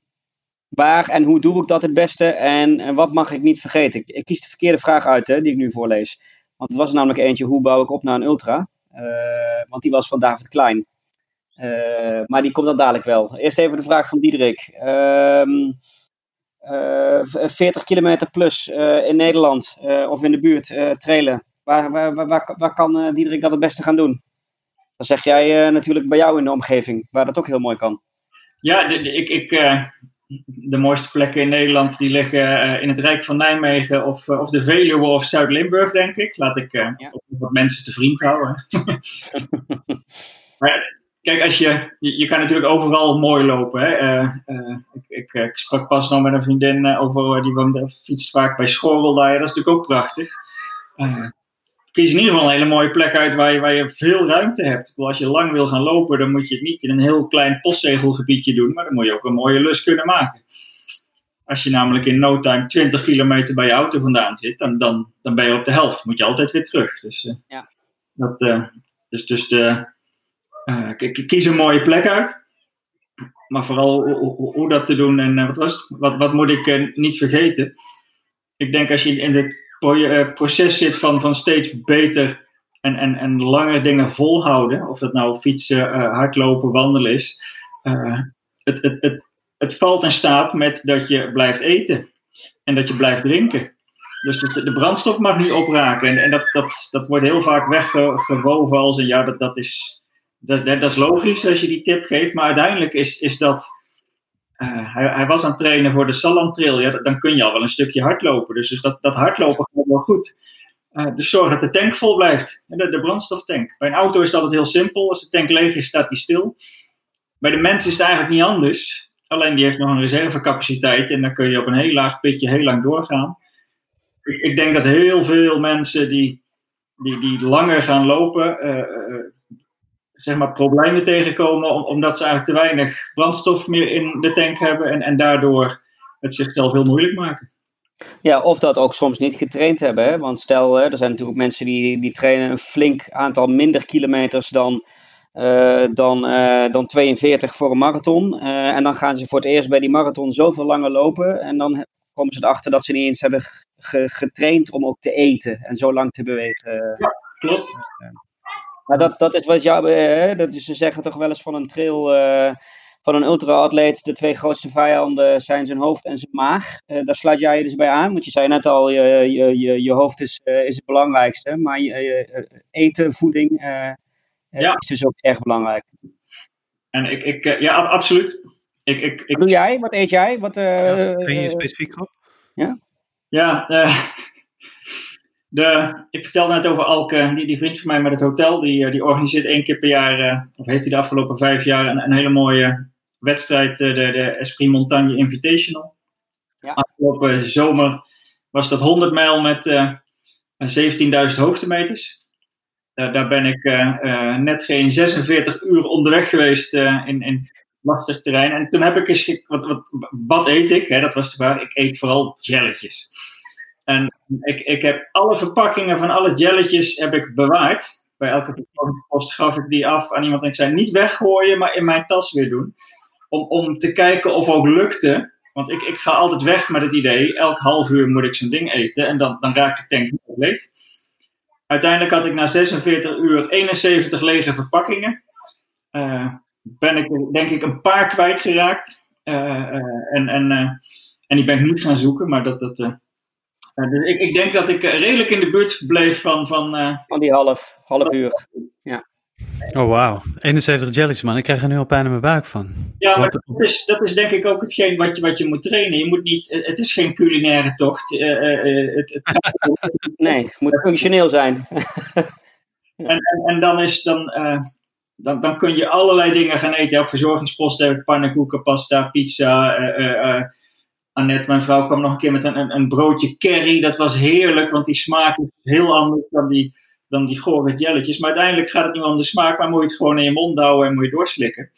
waar en hoe doe ik dat het beste en, en wat mag ik niet vergeten? Ik, ik, kies de verkeerde vraag uit hè, die ik nu voorlees. Want het was er namelijk eentje, hoe bouw ik op naar een ultra? want die was van David Klein. maar die komt dan dadelijk wel. Eerst even de vraag van Diederik. Uh, uh, 40 kilometer plus in Nederland of in de buurt trailen. Waar, waar, waar, waar kan uh, Diederik dat het beste gaan doen? Dan zeg jij uh, natuurlijk bij jou in de omgeving, waar dat ook heel mooi kan. Ja, de, de, ik, ik, uh, de mooiste plekken in Nederland die liggen in het Rijk van Nijmegen of, of de Veluwe of Zuid-Limburg, denk ik. Laat ik ja. wat mensen te vriend houden. maar kijk, als je, je, kan natuurlijk overal mooi lopen. Hè? ik, ik, ik, sprak pas nog met een vriendin over, die woont, fietst vaak bij Schorrel daar. Dat is natuurlijk ook prachtig kies in ieder geval een hele mooie plek uit waar je, waar je veel ruimte hebt. Als je lang wil gaan lopen, dan moet je het niet in een heel klein postzegelgebiedje doen, maar dan moet je ook een mooie lus kunnen maken. Als je namelijk in no time 20 kilometer bij je auto vandaan zit, dan, dan, dan ben je op de helft. Dan moet je altijd weer terug. Dus, uh, ja. dat, uh, dus, dus de, uh, kies een mooie plek uit. Maar vooral hoe, hoe dat te doen en wat, was wat, wat moet ik niet vergeten. Ik denk als je in dit eh, proces zit van, van steeds beter en, en, en langer dingen volhouden, of dat nou fietsen, uh, hardlopen, wandelen is, uh, het, het, het, het valt en staat met dat je blijft eten en dat je blijft drinken. Dus de, de brandstof mag niet opraken. En, en dat, dat, dat wordt heel vaak weggewoven als een ja, dat, dat, is, dat, dat is logisch als je die tip geeft, maar uiteindelijk is, is dat uh, hij, hij, was aan het trainen voor de Salland Trail. Ja, dan kun je al wel een stukje hardlopen. Dus, dus dat, dat hardlopen gaat wel goed. Uh, dus zorg dat de tank vol blijft. De, de brandstoftank. Bij een auto is dat altijd heel simpel. Als de tank leeg is, staat die stil. Bij de mens is het eigenlijk niet anders. Alleen die heeft nog een reservecapaciteit. En dan kun je op een heel laag pitje heel lang doorgaan. Ik, ik denk dat heel veel mensen die, die, die langer gaan lopen, uh, zeg maar, problemen tegenkomen omdat ze eigenlijk te weinig brandstof meer in de tank hebben en, en daardoor het zichzelf heel moeilijk maken. Ja, of dat ook soms niet getraind hebben. Hè? Want stel, er zijn natuurlijk mensen die, die trainen een flink aantal minder kilometers dan, uh, dan, uh, dan 42 voor een marathon. Uh, en dan gaan ze voor het eerst bij die marathon zoveel langer lopen. En dan komen ze erachter dat ze niet eens hebben getraind om ook te eten en zo lang te bewegen. Ja, klopt. Maar dat, dat is wat jou, eh, dat is, ze zeggen toch wel eens van een trail, uh, van een ultra-atleet, de twee grootste vijanden zijn zijn hoofd en zijn maag. Uh, daar sluit jij je dus bij aan, want je zei net al, je, je, je, je hoofd is, uh, is het belangrijkste, maar je, eten, voeding ja. is dus ook erg belangrijk. En ik, ik ja, absoluut. Ik, ik, ik... Wat doe jij? Wat eet jij? Wat, ja, ben je specifiek op? Ja? Ja, de, ik vertelde net over Alke, die, die vriend van mij met het hotel, die, eh, die organiseert één keer per jaar, uh, of heeft hij de afgelopen vijf jaar, een, een hele mooie wedstrijd, uh, de, de Esprit Montagne Invitational. Ja. Afgelopen zomer was dat 100 mijl met uh, 17.000 hoogtemeters. daar ben ik net geen 46 uur onderweg geweest in, in lastig terrein. En toen heb ik eens, wat, wat, wat eet ik? Hè, dat was de vraag. Ik eet vooral jelletjes. En ik, ik heb alle verpakkingen van alle jelletjes heb ik bewaard. Bij elke post gaf ik die af aan iemand en ik zei niet weggooien, maar in mijn tas weer doen. Om, om te kijken of ook lukte. Want ik, ik ga altijd weg met het idee, elk half uur moet ik zo'n ding eten en dan, dan raakt de tank niet leeg. Uiteindelijk had ik na 46 uur 71 lege verpakkingen. Uh, ben ik denk ik een paar kwijtgeraakt. Uh, en, en, en die ben ik niet gaan zoeken, maar dat, dat, dus ik, ik, denk dat ik redelijk in de buurt bleef van... Van, van die half, half uur, ja. Oh wauw, 71 jellies man, ik krijg er nu al pijn in mijn buik van. Ja, maar dat is, dat is denk ik ook hetgeen wat je, wat je moet trainen. Je moet niet, het is geen culinaire tocht. Uh, het, het, nee, het moet functioneel zijn. en, en, en, dan, is, dan, uh, dan, dan kun je allerlei dingen gaan eten. Op verzorgingsposten heb ik pannenkoeken, pasta, pizza. Annette, mijn vrouw, kwam nog een keer met een, een, een broodje curry. Dat was heerlijk, want die smaak is heel anders dan die dan die gore jelletjes. Maar uiteindelijk gaat het niet om de smaak, maar moet je het gewoon in je mond houden en moet je doorslikken.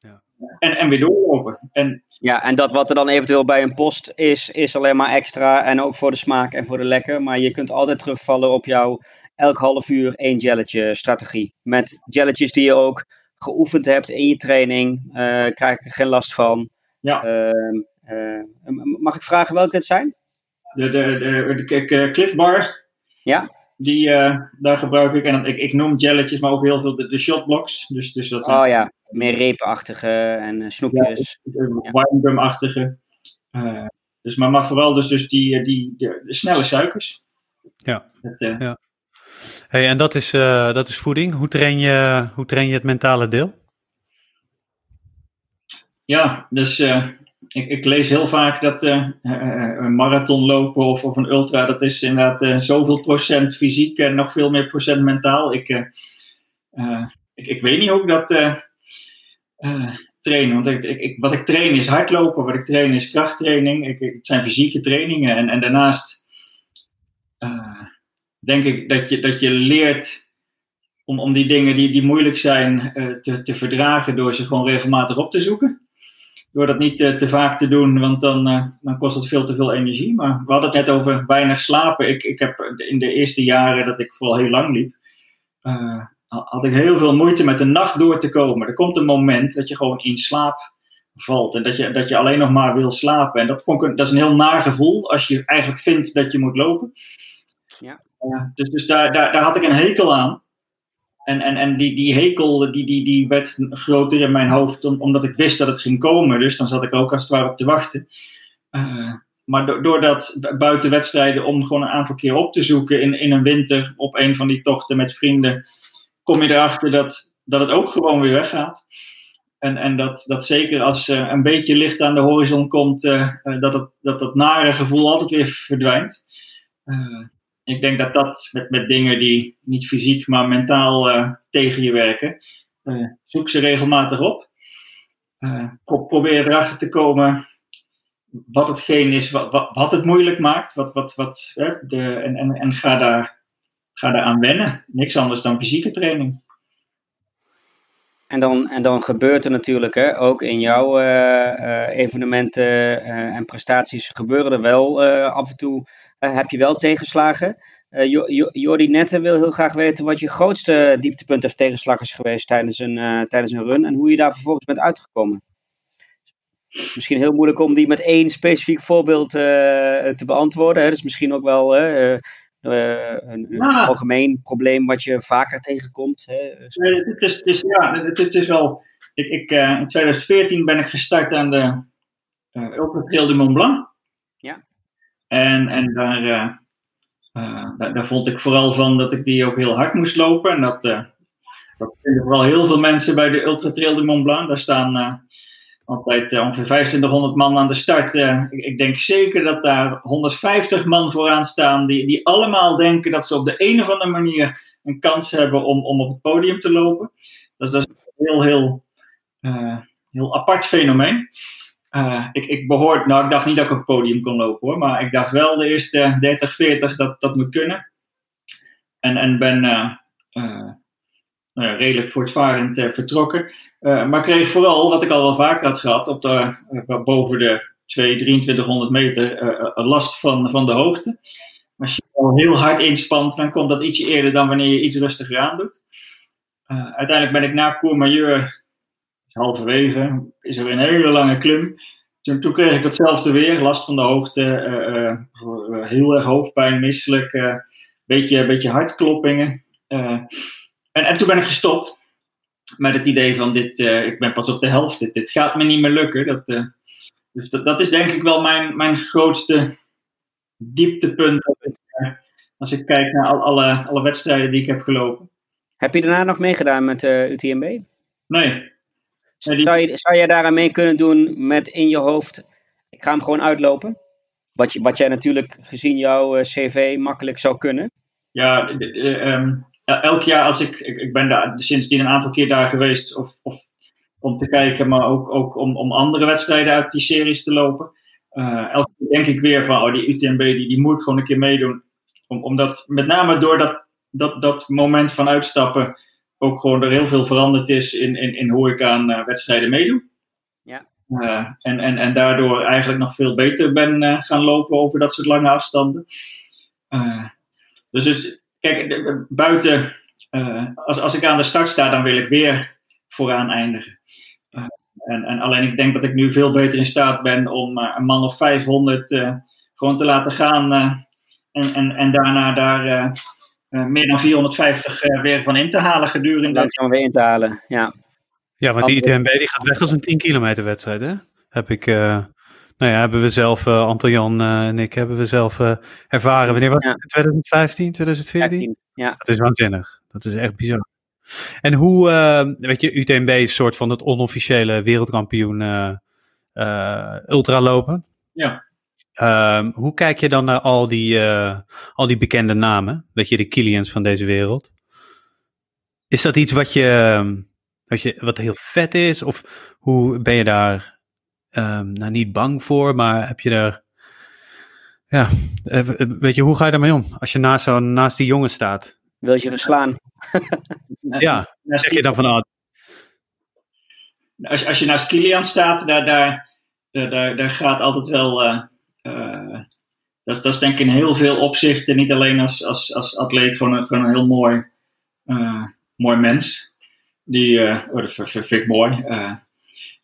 Ja. En, en weer doorlopen. En, ja, en dat wat er dan eventueel bij een post is, is alleen maar extra en ook voor de smaak en voor de lekker. Maar je kunt altijd terugvallen op jouw elk half uur één jelletje strategie. Met jelletjes die je ook geoefend hebt in je training, uh, krijg ik er geen last van. Ja. Uh, mag ik vragen welke het zijn? De, de, de, de Cliff Bar. Ja. Die, uh, daar gebruik ik. En ik, ik noem jelletjes, maar ook heel veel de, de shotblocks. Dus, dus dat zijn, oh ja, meer reepachtige en uh, snoepjes. Ja, achtige Uh, dus, maar, maar vooral dus, dus die, die, de, de snelle suikers. Ja. Het, ja. Hey, en dat is, dat is voeding. Hoe train, je, hoe train je het mentale deel? Ja, dus ik, ik, lees heel vaak dat uh, een marathon lopen of, of een ultra, dat is inderdaad uh, zoveel procent fysiek en nog veel meer procent mentaal. Ik, ik, ik, weet niet hoe ik dat train. Want ik, ik, wat ik train is hardlopen, wat ik train is krachttraining. Het zijn fysieke trainingen. En, en daarnaast denk ik dat je, dat je leert om, om die dingen die, die moeilijk zijn te, te verdragen door ze gewoon regelmatig op te zoeken door dat niet te, te vaak te doen, want dan, uh, dan kost het veel te veel energie. Maar we hadden het net over weinig slapen. Ik, ik heb in de eerste jaren dat ik vooral heel lang liep, uh, had ik heel veel moeite met de nacht door te komen. Er komt een moment dat je gewoon in slaap valt en dat je, dat je alleen nog maar wil slapen. En dat, ik, dat is een heel naar gevoel als je eigenlijk vindt dat je moet lopen. Ja. Uh, dus dus daar, daar, daar had ik een hekel aan. En, en, en die, die hekel die, die, die werd groter in mijn hoofd, omdat ik wist dat het ging komen. Dus dan zat ik ook als het ware op te wachten. Uh, maar doordat buiten wedstrijden, om gewoon een aantal keer op te zoeken in, in een winter op een van die tochten met vrienden, kom je erachter dat, dat het ook gewoon weer weggaat. En, en dat, dat zeker als uh, een beetje licht aan de horizon komt, uh, dat, het, dat dat nare gevoel altijd weer verdwijnt ik denk dat dat met, met dingen die niet fysiek, maar mentaal uh, tegen je werken, uh, zoek ze regelmatig op. Uh, probeer erachter te komen wat hetgeen is wat, wat, wat het moeilijk maakt. Wat, wat, wat, de, en, en, en ga, daar, ga daar aan wennen. Niks anders dan fysieke training. En dan, en dan gebeurt er natuurlijk, hè, ook in jouw evenementen en prestaties gebeuren er wel af en toe eh, heb je wel tegenslagen. Uh, Jordi Nette wil heel graag weten wat je grootste dieptepunt of tegenslag is geweest tijdens een, uh, tijdens een run en hoe je daar vervolgens bent uitgekomen. Misschien heel moeilijk om die met één specifiek voorbeeld te beantwoorden. Hè. Dat is misschien ook wel een, een algemeen probleem wat je vaker tegenkomt. Hè. het, is, het, is, ja, het, is, het is wel. Ik, ik, in 2014 ben ik gestart aan de Ultra Trail du Mont Blanc. En, en daar, uh, daar, daar, vond ik vooral van dat ik die ook heel hard moest lopen. En dat, uh, dat vinden vooral heel veel mensen bij de Ultra Trail de Mont Blanc. Daar staan altijd ongeveer 2500 man aan de start. Ik, denk zeker dat daar 150 man vooraan staan die, die allemaal denken dat ze op de een of andere manier een kans hebben om, om op het podium te lopen. Dus dat is een heel, heel, heel apart fenomeen. Uh, ik, ik behoort, nou ik dacht niet dat ik op het podium kon lopen hoor, maar ik dacht wel de eerste 30, 40 dat dat moet kunnen. En, en ben uh, uh, nou redelijk voortvarend vertrokken. maar kreeg vooral, wat ik al wel vaker had gehad, op de, boven de 2, 2300 meter last van, van de hoogte. Als je heel hard inspant, dan komt dat ietsje eerder dan wanneer je iets rustiger aan doet. uiteindelijk ben ik na Courmayeur halverwege is er een hele lange klim. Toen, toen, kreeg ik hetzelfde weer, last van de hoogte, uh, uh, heel erg hoofdpijn, misselijk, uh, beetje, beetje hartkloppingen. En, en, toen ben ik gestopt met het idee van dit, ik ben pas op de helft, dit, dit gaat me niet meer lukken. Dat, dus dat, dat is denk ik wel mijn, mijn grootste dieptepunt als ik kijk naar al, alle, alle wedstrijden die ik heb gelopen. Heb je daarna nog meegedaan met UTMB? Nee, zou, je, zou jij daaraan mee kunnen doen met in je hoofd, ik ga hem gewoon uitlopen? Wat, je, wat jij natuurlijk gezien jouw eh, cv makkelijk zou kunnen. Ja, ehm, elk jaar als ik, ik, ik ben daar sindsdien een aantal keer daar geweest, of, of om te kijken, maar ook, ook om, om andere wedstrijden uit die series te lopen. Uh, elke keer denk ik weer van, oh die UTMB, die, die moet gewoon een keer meedoen. Om, omdat, met name door dat, dat, dat moment van uitstappen, ook gewoon er heel veel veranderd is in, in, in hoe ik aan uh, wedstrijden meedoe. Ja. Uh, en, en, en daardoor eigenlijk nog veel beter ben uh, gaan lopen over dat soort lange afstanden. dus, dus kijk, buiten, als, als ik aan de start sta, dan wil ik weer vooraan eindigen. en, en alleen ik denk dat ik nu veel beter in staat ben om een man of 500 gewoon te laten gaan. en, en, en daarna daar meer dan 450 uh, eh, weer van in te halen gedurende. Langzaam weer in te halen, ja. Ja, want die ITMB die gaat weg als een 10 kilometer wedstrijd, hè? Heb ik, uh, nou ja, hebben we zelf, Anton Jan en ik, hebben we zelf ervaren. Wanneer was het? 2015, 2014? ja. Dat is waanzinnig. Dat is echt bizar. En hoe, weet je, UTMB is een soort van het onofficiële wereldkampioen ultralopen. Ja. Um, hoe kijk je dan naar al die, uh, al die bekende namen? Weet je, de Kilians van deze wereld. Is dat iets wat je, wat je wat heel vet is? Of hoe ben je daar um, nou niet bang voor, maar heb je daar. Ja, eh, weet je, hoe ga je daarmee om? Als je naast, zo, naast die jongen staat. Wil je verslaan? ja, zeg je dan van. Oh, als, als je naast Kilian staat, daar, daar, daar, daar gaat altijd wel. Uh, dat, dat, is denk ik in heel veel opzichten, niet alleen als, als, als atleet, gewoon een, gewoon heel mooi, uh, mooi mens. Die, uh, oh, dat vind ik mooi.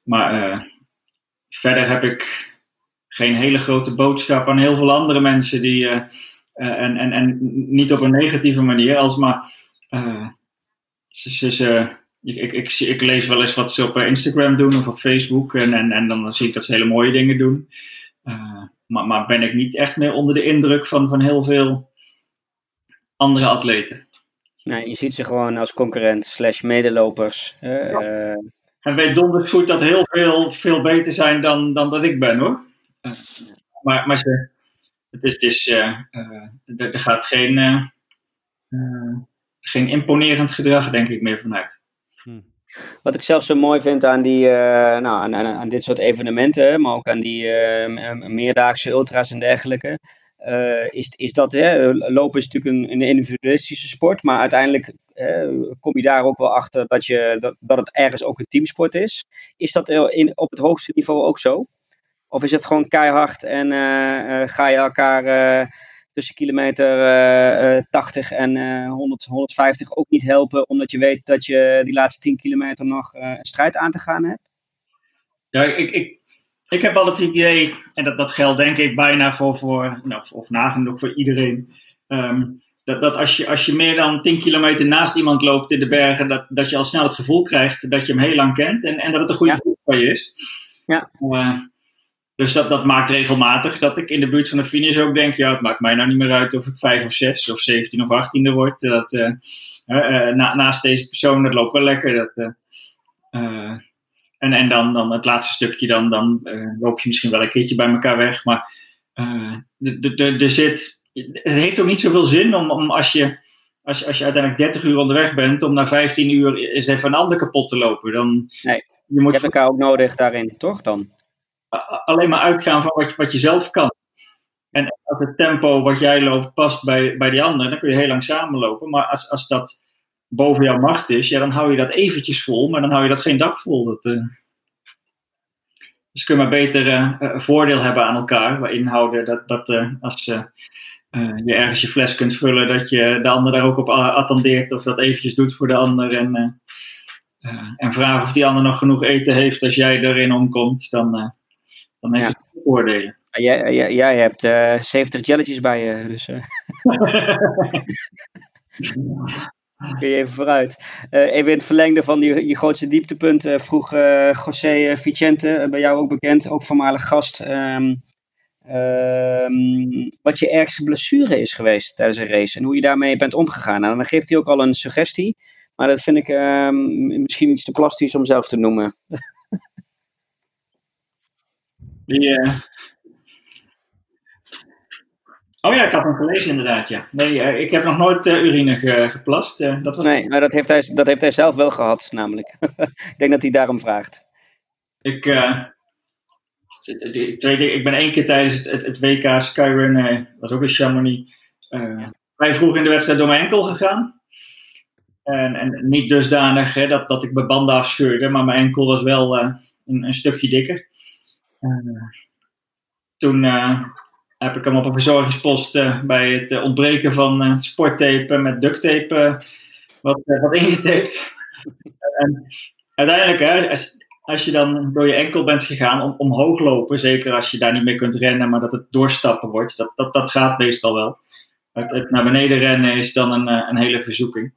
maar verder heb ik geen hele grote boodschap aan heel veel andere mensen die, en, en, en niet op een negatieve manier, als maar ze, ze, ze, ik, ik, ik, ik, lees wel eens wat ze op Instagram doen of op Facebook en, en, en dan zie ik dat ze hele mooie dingen doen. Uh, maar, maar ben ik niet echt meer onder de indruk van, van heel veel andere atleten. Nee, je ziet ze gewoon als concurrent slash medelopers. Uh, En weet donders goed dat heel veel, veel beter zijn dan, dan dat ik ben hoor. Uh, maar maar ze, het is, het is, uh, er, er, gaat geen, geen imponerend gedrag denk ik meer vanuit. Wat ik zelf zo mooi vind aan, die, uh, nou, aan, aan, aan, dit soort evenementen, maar ook aan die uh, meerdaagse ultra's en dergelijke, uh, is, is dat hè, lopen is natuurlijk een, een individualistische sport, maar uiteindelijk kom je daar ook wel achter dat, je, dat, dat het ergens ook een teamsport is. Is dat in, op het hoogste niveau ook zo? Of is het gewoon keihard en ga je elkaar tussen kilometer uh, uh, 80 en uh, 100, 150 ook niet helpen, omdat je weet dat je die laatste 10 kilometer nog een strijd aan te gaan hebt? Ja, ik, ik, ik heb altijd het idee, en dat, dat geldt denk ik bijna voor, voor nou, of nagenoeg voor iedereen, um, dat, dat als, je, als je meer dan 10 kilometer naast iemand loopt in de bergen, dat, dat je al snel het gevoel krijgt dat je hem heel lang kent en, en dat het een goede ja. voor je is. Ja. Uh, dus dat, dat maakt regelmatig dat ik in de buurt van de finish ook denk, ja, het maakt mij nou niet meer uit of ik 5 of 6 of 17 of 18e word. Dat, uh, uh, na, naast deze persoon, dat loopt wel lekker. Dat, uh, en, en dan, dan het laatste stukje, dan, dan loop je misschien wel een keertje bij elkaar weg. Maar er zit, het heeft ook niet zoveel zin om, om als, je, als, als je uiteindelijk 30 uur onderweg bent, om na 15 uur eens even een ander kapot te lopen. Dan, nee, je, moet je hebt elkaar ook nodig daarin, toch dan? Alleen maar uitgaan van wat je, wat je zelf kan. En als het tempo wat jij loopt past bij, bij die anderen, dan kun je heel lang samenlopen. Maar als, als dat boven jouw macht is, ja, dan hou je dat eventjes vol, maar dan hou je dat geen dag vol. Dat, uh... dus kun je maar beter uh, voordeel hebben aan elkaar, waar inhouden dat, dat als je ergens je fles kunt vullen, dat je de ander daar ook op attendeert of dat eventjes doet voor de ander en, en vragen of die ander nog genoeg eten heeft als jij erin omkomt, dan, dan heeft ja. het voordelen. Jij, jij, jij hebt uh, 70 jelletjes bij je, dus. Uh. Kun je even vooruit. Uh, even in het verlengde van die, je grootste dieptepunt vroeg José Vicente, bij jou ook bekend, ook voormalig gast, um, um, wat je ergste blessure is geweest tijdens een race en hoe je daarmee bent omgegaan. Nou, dan geeft hij ook al een suggestie, maar dat vind ik um, misschien iets te plastisch om zelf te noemen. Die, Oh ja, ik had hem gelezen inderdaad, ja. Nee, uh, ik heb nog nooit uh, urine ge geplast. Dat was nee, maar dat heeft, hij, dat heeft hij zelf wel gehad, namelijk. ik denk dat hij daarom vraagt. Ik, ik, ik ben één keer tijdens het, het, het WK Skyrun, was ook in Chamonix, vrij vroeg in de wedstrijd door mijn enkel gegaan. En, en niet dusdanig hè, dat, dat ik mijn banden afscheurde, maar mijn enkel was wel een, een, stukje dikker. Toen heb ik hem op een verzorgingspost uh, bij het ontbreken van sporttape met ducttape wat, wat ingetaped. en uiteindelijk, hè, als, als, je dan door je enkel bent gegaan, om, omhoog lopen, zeker als je daar niet meer kunt rennen, maar dat het doorstappen wordt, dat, dat, dat gaat meestal wel. Het, het naar beneden rennen is dan een, een hele verzoeking.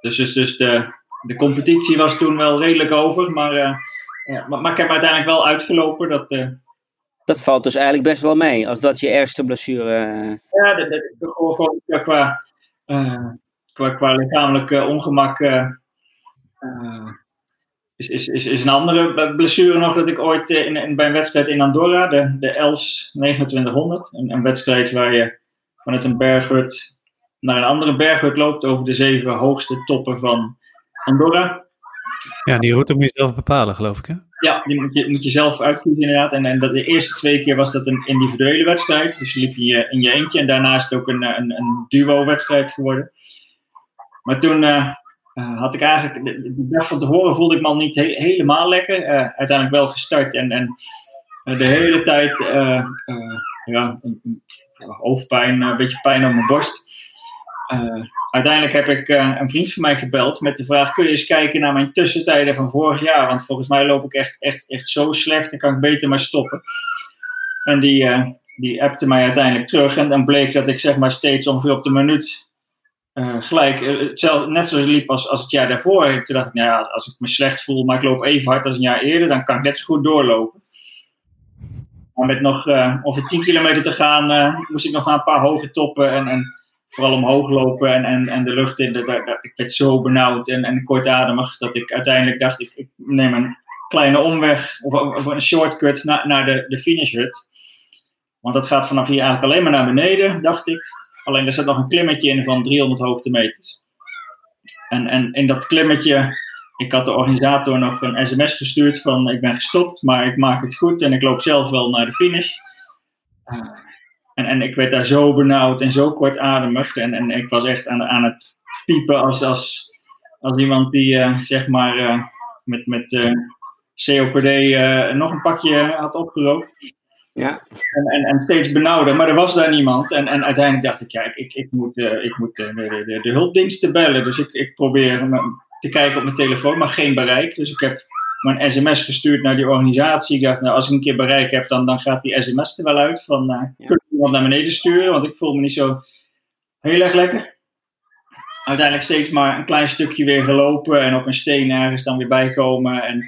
dus dus, dus de, de competitie was toen wel redelijk over, maar, ja, maar, maar, ik heb uiteindelijk wel uitgelopen. Dat, dat valt dus eigenlijk best wel mee, als dat je ergste blessure... Eh, ja, dat, dat, gewoon qua, uh, qua, qua lichamelijk ongemak is, is, is, is een andere blessure nog dat ik ooit in, in, bij een wedstrijd in Andorra, de, de ELS 2900, een, een wedstrijd waar je vanuit een berghut naar een andere berghut loopt over de zeven hoogste toppen van Andorra. Ja, die route moet je zelf bepalen, geloof ik, hè? Ja, die moet je, moet je zelf uitkiezen inderdaad. En, en dat de eerste twee keer was dat een individuele wedstrijd. Dus je liep je, in je eentje. En daarna is het ook een, een, een duo-wedstrijd geworden. Maar toen uh, had ik eigenlijk... De, dag van tevoren voelde ik me al niet helemaal lekker. Uh, uiteindelijk wel gestart. En, en de hele tijd... ja, hoofdpijn, een beetje pijn op mijn borst. Uh, uiteindelijk heb ik uh, een vriend van mij gebeld met de vraag: kun je eens kijken naar mijn tussentijden van vorig jaar? Want volgens mij loop ik echt, echt, echt zo slecht, dan kan ik beter maar stoppen. En die, uh, die appte mij uiteindelijk terug. En dan bleek dat ik zeg maar steeds ongeveer op de minuut gelijk, net zoals liep als, als het jaar daarvoor. Toen dacht ik, nou ja, als ik me slecht voel, maar ik loop even hard als een jaar eerder, dan kan ik net zo goed doorlopen. Maar met nog ongeveer 10 kilometer te gaan, moest ik nog naar een paar hoge toppen en, en vooral omhoog lopen en, en, en de lucht in. De, ik werd zo benauwd en, en kortademig dat ik uiteindelijk dacht, ik, ik neem een kleine omweg of, of een shortcut naar, naar de, de finishhut. Want dat gaat vanaf hier eigenlijk alleen maar naar beneden, dacht ik. Alleen er zat nog een klimmetje in van 300 hoogtemeters. En, en in dat klimmetje, ik had de organisator nog een sms gestuurd van ik ben gestopt, maar ik maak het goed en ik loop zelf wel naar de finish. Uh, en, en ik werd daar zo benauwd en zo kortademig. En, en ik was echt aan, aan het piepen als, als, als iemand die uh, zeg maar uh, met, met uh, COPD nog een pakje had opgerookt. Ja. En, en, en, steeds benauwder, maar er was daar niemand. En, en uiteindelijk dacht ik, ja, ik, ik, ik moet, ik moet de, de, de, hulpdiensten bellen. Dus ik, ik probeer te kijken op mijn telefoon, maar geen bereik. Dus ik heb een sms gestuurd naar die organisatie. Ik dacht, nou, als ik een keer bereik heb, dan, dan gaat die sms er wel uit. Van, uh, ja. kun je iemand naar beneden sturen? Want ik voel me niet zo heel erg lekker. Uiteindelijk steeds maar een klein stukje weer gelopen en op een steen ergens dan weer bijkomen. En,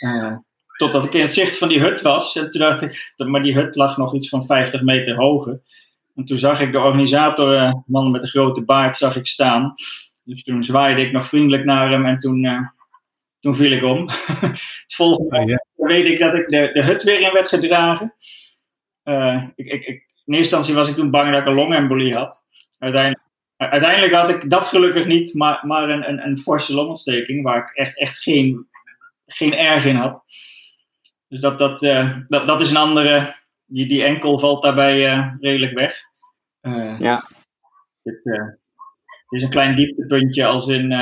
uh, totdat ik in het zicht van die hut was. En toen dacht ik, maar die hut lag nog iets van 50 meter hoger. En toen zag ik de organisator, uh, man met een grote baard, zag ik staan. Dus toen zwaaide ik nog vriendelijk naar hem en toen toen viel ik om. het volgende oh, weet ik dat ik de, de hut weer in werd gedragen. Uh, ik, ik, ik, in eerste instantie was ik toen bang dat ik een longembolie had. Uiteindelijk, uiteindelijk had ik dat gelukkig niet, maar, maar een, een, een forse longontsteking waar ik echt, echt geen, geen erg in had. Dus dat, dat, uh, dat, dat is een andere. Die, die enkel valt daarbij uh, redelijk weg. ja. Dit, is een klein dieptepuntje als in.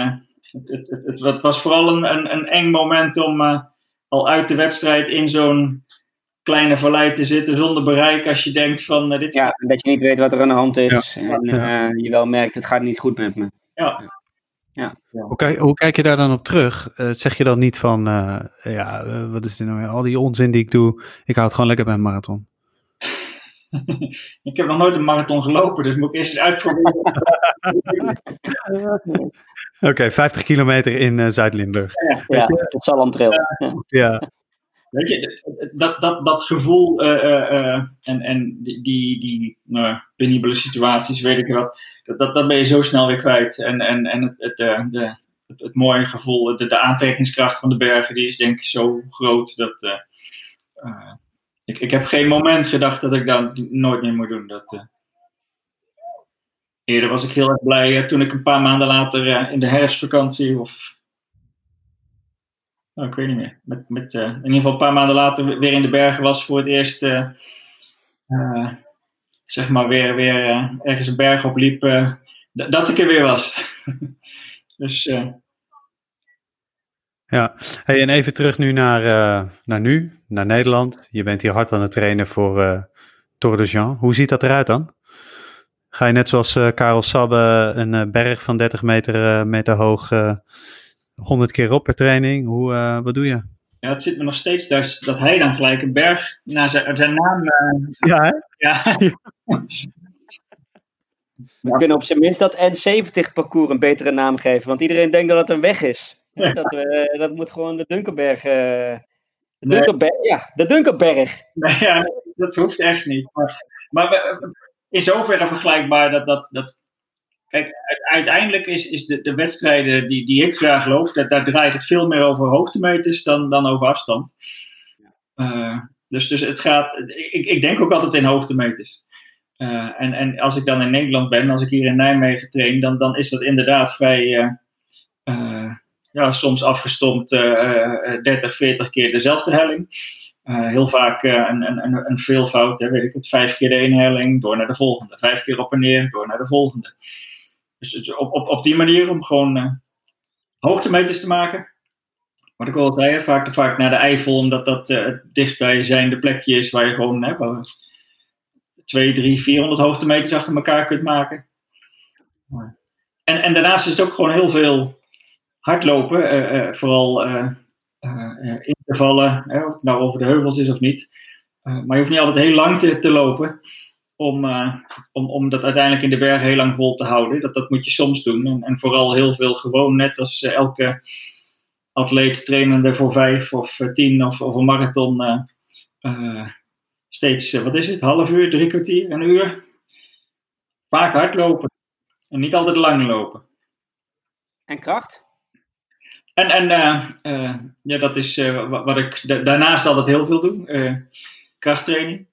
Het, het, het, het, was vooral een, een, een eng moment om al uit de wedstrijd in zo'n kleine vallei te zitten zonder bereik als je denkt van dit ja dat je niet weet wat er aan de hand is en je wel merkt het gaat niet goed met me ja ja. Hoe, kijk, hoe kijk je daar dan op terug? Uh, zeg je dan niet van, uh, ja, uh, wat is dit nou? Al die onzin die ik doe, ik hou het gewoon lekker bij een marathon. ik heb nog nooit een marathon gelopen, dus moet ik eerst eens uitproberen. Oké, okay, 50 kilometer in Zuid-Limburg. Ja, ja, tot Zalantrail. ja. Weet je, dat, dat, dat gevoel uh, en, en die, die nou, penibele situaties, weet ik wat, dat, dat, dat ben je zo snel weer kwijt. En, en, en het, het, de, het, het mooie gevoel, de, de aantrekkingskracht van de bergen, die is denk ik zo groot dat. Uh, ik, ik heb geen moment gedacht dat ik dat nooit meer moet doen. Dat, eerder was ik heel erg blij toen ik een paar maanden later in de herfstvakantie of Oh, ik weet niet meer. Met, met, uh, in ieder geval een paar maanden later weer in de bergen was voor het eerst. Zeg maar weer, weer ergens een berg opliep. dat ik er weer was. dus. Ja, hey, en even terug nu naar, naar nu, naar Nederland. Je bent hier hard aan het trainen voor Tour de Jean. Hoe ziet dat eruit dan? Ga je net zoals Karel Sabbe een berg van 30 meter, meter hoog 100 keer op per training. Hoe, uh, wat doe je? Ja, het zit me nog steeds thuis dat hij dan gelijk een berg naar zijn, zijn naam. Uh, ja, hè? Ja. We kunnen op zijn minst dat N70-parcours een betere naam geven, want iedereen denkt dat het een weg is. Ja. Dat, uh, dat moet gewoon de Dunkerberg. Uh, de Dunkerberg, nee. ja, de Dunkerberg. Nee, ja, dat hoeft echt niet. Maar, maar in zoverre vergelijkbaar dat, dat, dat Kijk, uiteindelijk is, is de, de wedstrijden die, die ik graag loop, dat, daar draait het veel meer over hoogtemeters dan, dan over afstand. Uh, dus, dus het gaat, ik, ik denk ook altijd in hoogtemeters. Uh, en, en als ik dan in Nederland ben, als ik hier in Nijmegen train, dan, dan is dat inderdaad vrij, uh, ja, soms afgestompt 30, 40 keer dezelfde helling. Heel vaak een, een, een veelvoud, hè, weet ik het, vijf keer de ene helling, door naar de volgende. Vijf keer op en neer, door naar de volgende. Dus op, op, op die manier om gewoon uh, hoogtemeters te maken. Wat ik al zei, vaak, vaak naar de Eifel, omdat dat het dichtstbijzijnde plekje is waar je gewoon hè, 2, 3, 400 hoogtemeters achter elkaar kunt maken. En, en daarnaast is het ook gewoon heel veel hardlopen, uh, vooral intervallen, hè, of het nou over de heuvels is of niet. maar je hoeft niet altijd heel lang te, te lopen om, uh, om, om dat uiteindelijk in de bergen heel lang vol te houden. Dat, dat moet je soms doen. En, en vooral heel veel gewoon, net als elke atleet trainende voor vijf of tien of, of een marathon. steeds, wat is het, half uur, drie kwartier, een uur. Vaak hardlopen. En niet altijd lang lopen. En kracht? En, en ja, dat is wat ik daarnaast altijd heel veel doe. krachttraining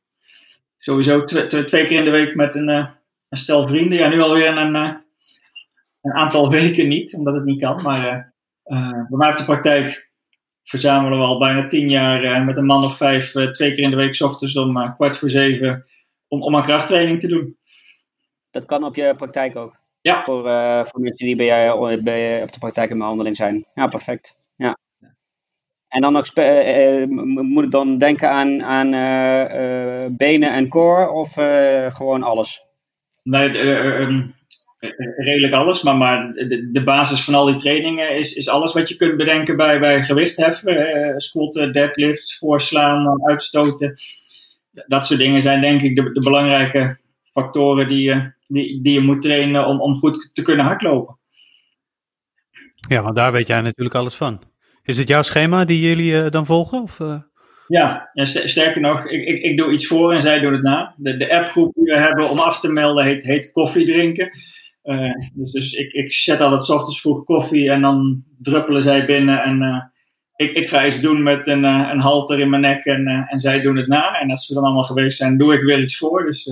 sowieso twee, keer in de week met een, een stel vrienden. Ja, nu alweer een, een aantal weken niet, omdat het niet kan. Maar bij mij op de praktijk verzamelen we al bijna tien jaar met een man of vijf, twee keer in de week, ochtends om kwart voor zeven, om, om aan krachttraining te doen. Dat kan op je praktijk ook? Ja. Voor, voor mensen die bij jij, bij, op de praktijk in behandeling zijn. Ja, perfect. En dan nog uh, moet ik dan denken aan, aan uh, benen en core of gewoon alles? Nee, um, redelijk alles. Maar, maar de, de, basis van al die trainingen is, is alles wat je kunt bedenken bij, bij gewichtheffen. squatten, deadlifts, voorslaan, uitstoten. Dat soort dingen zijn denk ik de, de belangrijke factoren die je, die, die je moet trainen om, om goed te kunnen hardlopen. Ja, want daar weet jij natuurlijk alles van. Is het jouw schema die jullie uh, dan volgen? Of, uh? Ja, ja sterker nog, ik, ik, ik, doe iets voor en zij doen het na. De, de appgroep die we hebben om af te melden heet, heet koffie drinken. Uh, dus dus ik, ik zet altijd ochtends vroeg koffie en dan druppelen zij binnen. En ik, ik ga iets doen met een, een halter in mijn nek en, en zij doen het na. En als we dan allemaal geweest zijn, doe ik weer iets voor. Dus,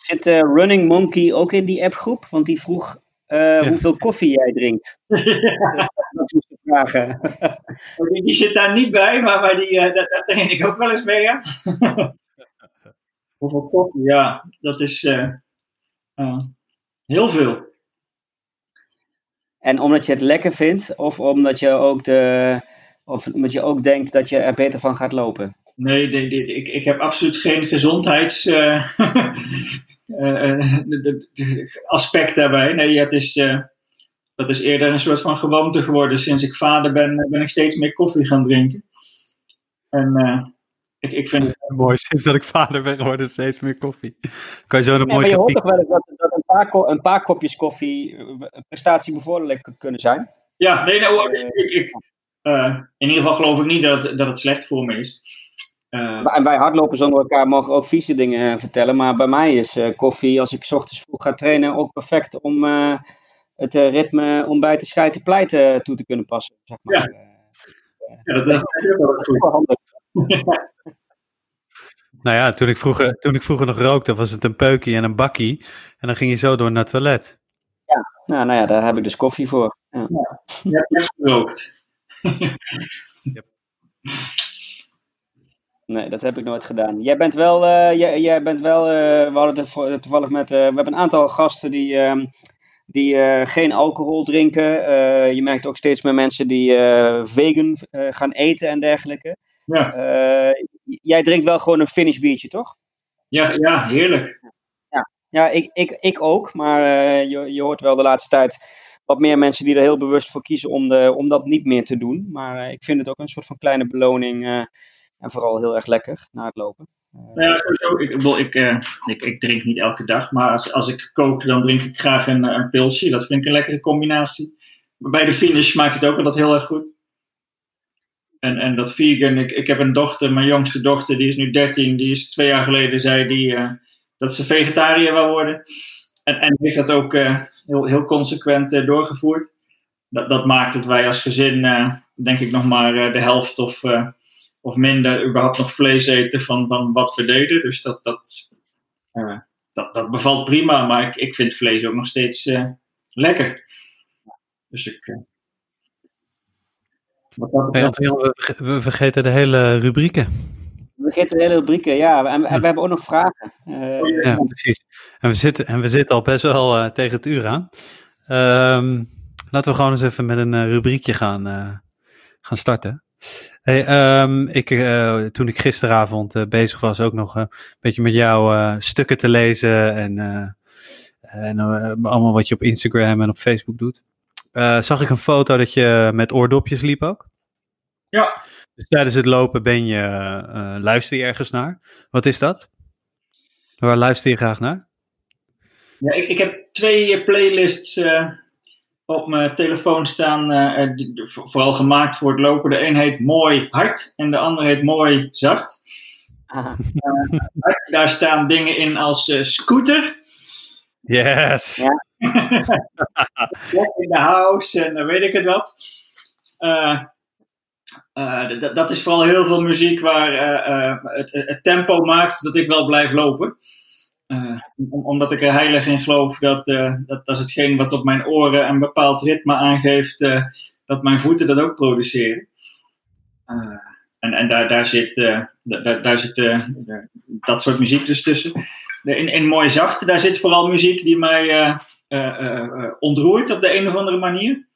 Zit Running Monkey ook in die appgroep? Want die vroeg ja. hoeveel koffie jij drinkt. dat moest ik vragen. Die, die, zit daar niet bij, maar, maar die, uh, daar, train ik ook wel eens mee. Ja. hoeveel koffie? Ja, dat is uh, uh, heel veel. En omdat je het lekker vindt, of omdat je ook, de, of omdat je ook denkt dat je er beter van gaat lopen? Nee, ik, ik heb absoluut geen gezondheidsaspect uh, daarbij. Nee, het is, dat is eerder een soort van gewoonte geworden. Sinds ik vader ben, ben ik steeds meer koffie gaan drinken. En ik, ik vind het mooi. Sinds dat ik vader ben geworden, steeds meer koffie. Kan je zo een mooie Je hoort toch wel eens dat, dat een, paar, een, paar, kopjes koffie een prestatie bevorderlijk kunnen zijn? Ja, nee, nou, ik, ik, in ieder geval geloof ik niet dat dat het slecht voor me is. Uh, en wij hardlopen zonder elkaar mogen ook vieze dingen eh, vertellen. Maar bij mij is uh, koffie, als ik s ochtends vroeg ga trainen, ook perfect om uh, het ritme om bij te scheiden pleiten toe te kunnen passen. Zeg maar. ja. ja, dat, dat is wel goed. nou ja, toen ik, vroeger, toen ik vroeger nog rookte, was het een peukie en een bakkie. En dan ging je zo door naar het toilet. Ja, nou, nou ja, daar heb ik dus koffie voor. Ja, ja. je hebt gerookt. yep. Nee, dat heb ik nooit gedaan. Jij bent wel, uh, jij, jij, bent wel uh, we hadden het toevallig met, uh, we hebben een aantal gasten die, uh, die geen alcohol drinken. je merkt ook steeds meer mensen die vegan gaan eten en dergelijke. Ja. jij drinkt wel gewoon een finish biertje, toch? Ja, ja heerlijk. Ja, ja ik, ik, ik ook, maar je, je hoort wel de laatste tijd wat meer mensen die er heel bewust voor kiezen om, de, om dat niet meer te doen. Maar ik vind het ook een soort van kleine beloning en vooral heel erg lekker na het lopen. Nou ja, sowieso. Ik, ik, uh, ik, ik, drink niet elke dag, maar als, als ik kook, dan drink ik graag een, een pilsje. Dat vind ik een lekkere combinatie. Bij de finish maakt het ook altijd heel erg goed. En, en dat vegan, ik, ik heb een dochter, mijn jongste dochter, die is nu 13. Die is twee jaar geleden, zei die, dat ze vegetariër wil worden. En, en heeft dat ook heel, heel consequent doorgevoerd. Dat, dat maakt dat wij als gezin, denk ik, nog maar de helft of of minder überhaupt nog vlees eten van, van wat we deden. Dus dat, dat, uh, dat, dat bevalt prima, maar ik, ik vind vlees ook nog steeds uh, lekker. Dus ik. Uh, hey, Anton, we, we vergeten de hele rubrieken. We vergeten de hele rubrieken, ja. En, en we hebben ook nog vragen. Uh, ja, precies. En we zitten, en we zitten al best wel uh, tegen het uur aan. Um, laten we gewoon eens even met een uh, rubriekje gaan, gaan starten. Hey, um, ik, uh, toen ik gisteravond uh, bezig was, ook nog uh, een beetje met jou stukken te lezen en, en allemaal wat je op Instagram en op Facebook doet, zag ik een foto dat je met oordopjes liep ook. Ja. Dus tijdens het lopen ben je, luister je ergens naar. Wat is dat? Waar luister je graag naar? Ja, ik, ik heb twee playlists op mijn telefoon staan, uh, vooral gemaakt voor het lopen. De een heet Mooi Hard en de andere heet Mooi Zacht. Uh, daar staan dingen in als uh, scooter. Yes. Ja. in de house en dan weet ik het wat. dat is vooral heel veel muziek waar het, het tempo maakt dat ik wel blijf lopen. Uh, omdat ik er heilig in geloof dat, uh, dat, dat is hetgeen wat op mijn oren een bepaald ritme aangeeft, uh, dat mijn voeten dat ook produceren. en en daar, daar zit, daar, daar zit dat soort muziek dus tussen. in, in Mooi Zacht, daar zit vooral muziek die mij ontroert op de een of andere manier.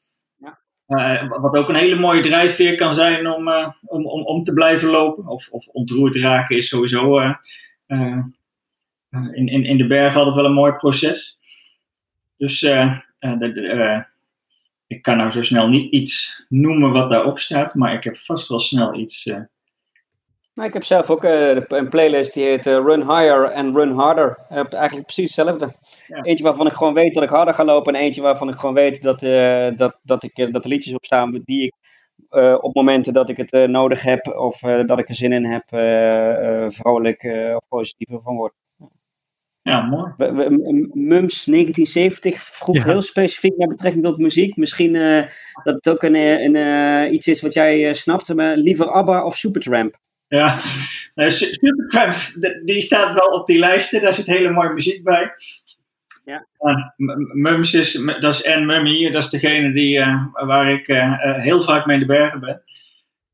Ja. wat ook een hele mooie drijfveer kan zijn om, om, om, om te blijven lopen. Of, of ontroerd raken is sowieso eh, in, in, in de bergen altijd wel een mooi proces. Dus uh, uh, ik kan nou zo snel niet iets noemen wat daarop staat, maar ik heb vast wel snel iets. Nou, ik heb zelf ook een playlist die heet Run Higher and Run Harder. eigenlijk precies hetzelfde. Eentje waarvan ik gewoon weet dat ik harder ga lopen en eentje waarvan ik gewoon weet dat, dat, dat, ik, dat er liedjes op staan die ik op momenten dat ik het nodig heb of dat ik er zin in heb, vrolijk of positief van word. Ja, mooi. Mums 1970 vroeg heel specifiek met betrekking tot muziek. Misschien uh, dat het ook een, eh, een, uh, iets is wat jij uh, snapt, maar liever ABBA of Supertramp? Ja, nou, Supertramp, die staat wel op die lijsten. Daar zit hele mooie muziek bij. Ja. Mums is, dat is Anne Mummy, dat is degene die, waar ik heel vaak mee in de bergen ben.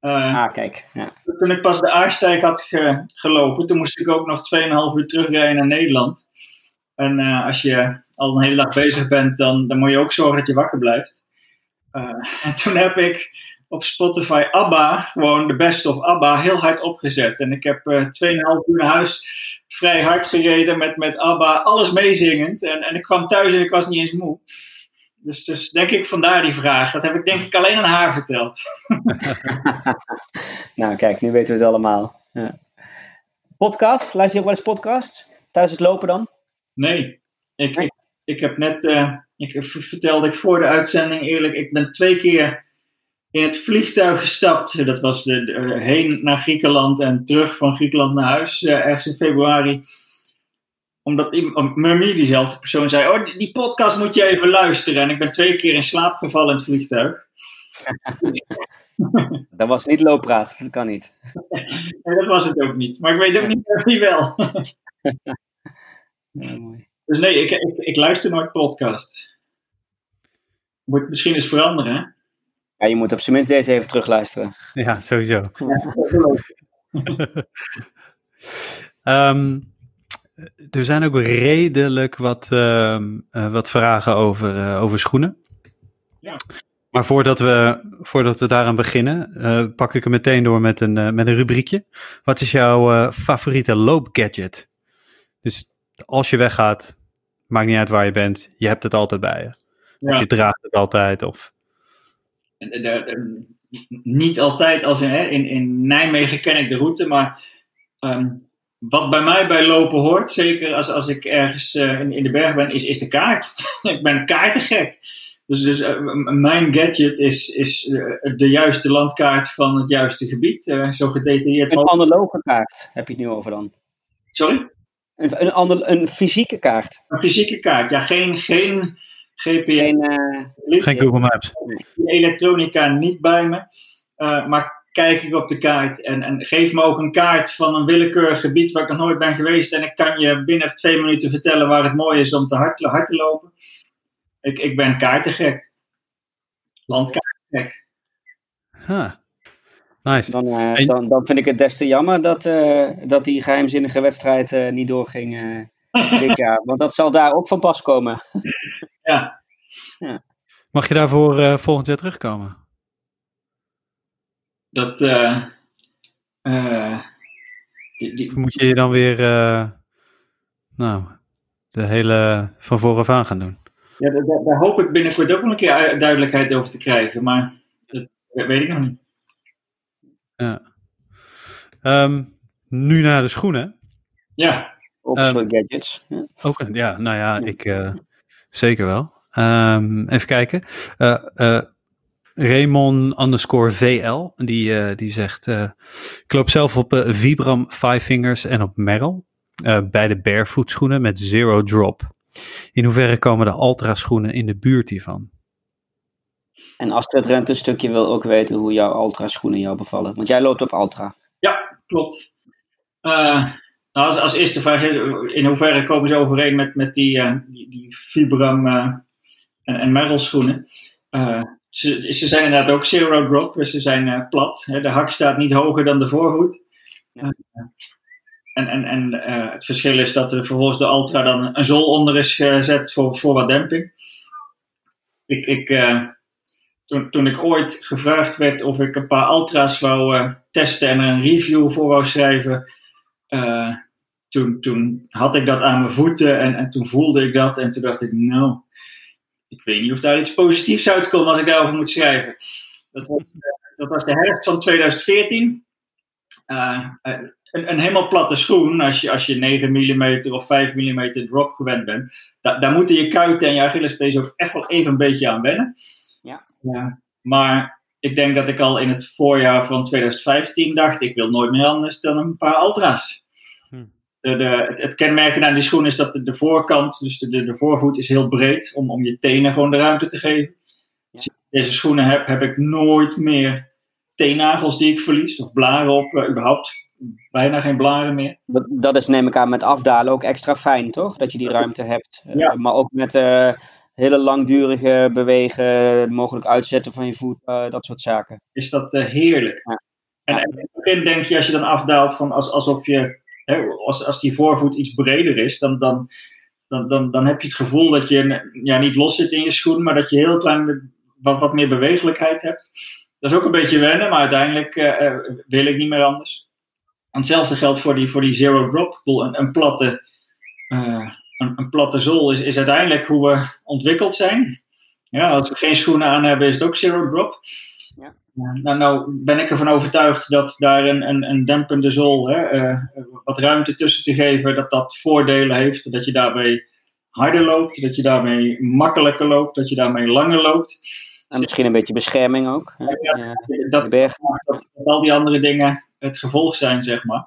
Uh, ah, kijk. Ja. Toen ik pas de Aarstijk had gelopen, toen moest ik ook nog 2,5 uur terugrijden naar Nederland. En uh, als je al een hele dag bezig bent, dan, dan moet je ook zorgen dat je wakker blijft. en toen heb ik op Spotify ABBA, gewoon de best of ABBA, heel hard opgezet. En ik heb uh, 2,5 uur naar huis vrij hard gereden met, met ABBA, alles meezingend. En, en ik kwam thuis en ik was niet eens moe. Dus, dus denk ik vandaar die vraag. Dat heb ik denk ik alleen aan haar verteld. nou kijk, nu weten we het allemaal. Ja. Podcast, luister je ook wel eens podcasts? Tijdens het lopen dan? Nee, ik, ik, ik heb net, uh, ik vertelde ik voor de uitzending eerlijk, ik ben twee keer in het vliegtuig gestapt. Dat was de, heen naar Griekenland en terug van Griekenland naar huis, uh, ergens in februari. Omdat Mummy, diezelfde persoon, zei: Oh, die, podcast moet je even luisteren. En ik ben twee keer in slaap gevallen in het vliegtuig. dat was niet looppraat, dat kan niet. nee, dat was het ook niet. Maar ik weet ook niet wie wel. ja, mooi. Dus nee, ik, ik, ik luister nooit podcast. Moet misschien eens veranderen, hè? Ja, je moet op zijn minst deze even terugluisteren. Ja, sowieso. um, er zijn ook redelijk wat, uh, wat vragen over, uh, over schoenen. Ja. Maar voordat we, voordat we daaraan beginnen, uh, pak ik er meteen door met een, met een rubriekje. Wat is jouw favoriete loopgadget? Dus als je weggaat, maakt niet uit waar je bent, je hebt het altijd bij je. Ja. Je draagt het altijd of niet altijd als in, hè, in, in Nijmegen ken ik de route, maar ehm, wat bij mij bij lopen hoort, zeker als, als ik ergens uh, in, in, de berg ben, is, is de kaart. ik ben een kaartengek. Dus, dus uh, mijn gadget is, is uh, de juiste landkaart van het juiste gebied. zo gedetailleerd. Een analoge kaart heb je het nu over dan? Sorry? Een, een, ander, een fysieke kaart. Een fysieke kaart, ja. Geen, geen GPS. Geen, uh, geen Google Maps. Elektronica niet bij me. Uh, maar kijk ik op de kaart en, en, geef me ook een kaart van een willekeurig gebied waar ik nog nooit ben geweest. En ik kan je binnen twee minuten vertellen waar het mooi is om te hard, hard te lopen. Ik, ik ben kaartengek. Landkaartengek. Huh. Nice. Dan, uh, dan, dan, vind ik het des te jammer dat, dat die geheimzinnige wedstrijd niet doorging dit jaar. Want dat zal daar ook van pas komen. ja. ja. Mag je daarvoor uh, volgend jaar terugkomen? Dat. Uh, uh, die, Of moet je je dan weer. nou, de hele van vooraf aan gaan doen? Ja, daar, daar, hoop ik binnenkort ook wel een keer duidelijkheid over te krijgen. Maar dat weet ik nog niet. Ja. Um, nu naar de schoenen. Ja. Oxford um, Gadgets. Ja. Ook, ja, nou ja, ik uh, zeker wel. Um, even kijken. Uh, uh, Raymond underscore VL, die, die zegt, ik loop zelf op Vibram Five Fingers en op Merrell. bij de barefoot schoenen met zero drop. In hoeverre komen de Ultra schoenen in de buurt hiervan? En Astrid Rent een stukje wil ook weten hoe jouw Ultra schoenen jou bevallen. Want jij loopt op Ultra. Ja, klopt. Uh, nou, als, als eerste vraag in hoeverre komen ze overeen met, met die, uh, die, die Vibram uh, en, en Merrell schoenen? Ze, ze zijn inderdaad ook zero drop, dus ze zijn plat. Hè? De hak staat niet hoger dan de voorvoet. Ja. en en, en het verschil is dat er vervolgens de Ultra dan een zool onder is gezet voor, voor wat demping. Ik, ik, toen, toen ik ooit gevraagd werd of ik een paar Ultra's wou testen en er een review voor wou schrijven toen, toen had ik dat aan mijn voeten en, en toen voelde ik dat. En toen dacht ik, nou, ik weet niet of daar iets positiefs uitkomt als ik daarover moet schrijven. Dat was, uh, dat was de herfst van 2014. Uh, eh, een, een, helemaal platte schoen, als je, als je 9 mm of 5 mm drop gewend bent, da, daar moeten je kuiten en je Achillespees ook echt wel even een beetje aan wennen. Ja. ja. Maar ik denk dat ik al in het voorjaar van 2015 dacht, ik wil nooit meer anders dan een paar ultra's. De, de, het, het, kenmerken aan die schoen is dat de, de voorkant, dus de, de, voorvoet is heel breed, om, om je tenen gewoon de ruimte te geven. Als ik deze schoenen heb, heb ik nooit meer teennagels die ik verlies, of blaren op, uh, überhaupt bijna geen blaren meer. Dat is neem ik aan met afdalen ook extra fijn, toch? Dat je die ruimte hebt. Ja. Uh, maar ook met... Uh, hele langdurige bewegen, mogelijk uitzetten van je voet, dat soort zaken. Is dat heerlijk. Ja. En, in het begin denk je, als je dan afdaalt, van als, alsof je, als, als die voorvoet iets breder is, dan, dan, dan, dan, dan heb je het gevoel dat je ja, niet los zit in je schoen, maar dat je heel klein wat, wat meer bewegelijkheid hebt. Dat is ook een beetje wennen, maar uiteindelijk wil ik niet meer anders. Hetzelfde geldt voor die, voor die zero drop. Een, een platte, een, een, platte zool is, is uiteindelijk hoe we ontwikkeld zijn. Ja, als we geen schoenen aan hebben, is het ook zero drop. Nou, nou ben ik ervan overtuigd dat daar een, een, een dempende zool, hè, uh, wat ruimte tussen te geven, dat dat voordelen heeft. Dat je daarbij harder loopt, dat je daarmee makkelijker loopt, dat je daarmee langer loopt. En misschien een beetje bescherming ook. Ja, ja, dat, dat, dat, al die andere dingen het gevolg zijn, zeg maar.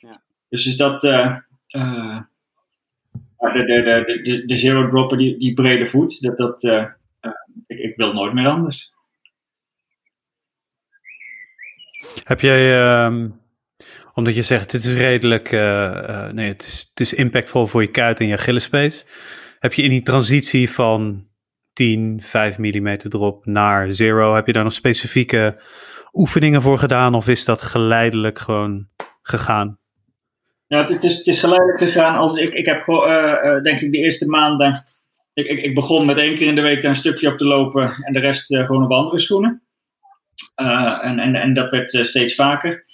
Ja. Dus is dat uh, uh, de, de, de, de, de zero dropper, die, die brede voet, dat, dat, uh, ik, ik wil nooit meer anders. Heb jij, uh, omdat je zegt, dit is redelijk, uh, uh, nee, het is, het is impactvol voor je kuit en je Achillespees. Heb je in die transitie van 10, 5 mm erop naar zero, heb je daar nog specifieke oefeningen voor gedaan of is dat geleidelijk gewoon gegaan? Ja, het, is, het is geleidelijk gegaan. Als ik, ik heb uh, denk ik, de eerste maanden. Ik, ik, begon met één keer in de week daar een stukje op te lopen en de rest gewoon op andere schoenen. Uh, en, en, en dat werd steeds vaker.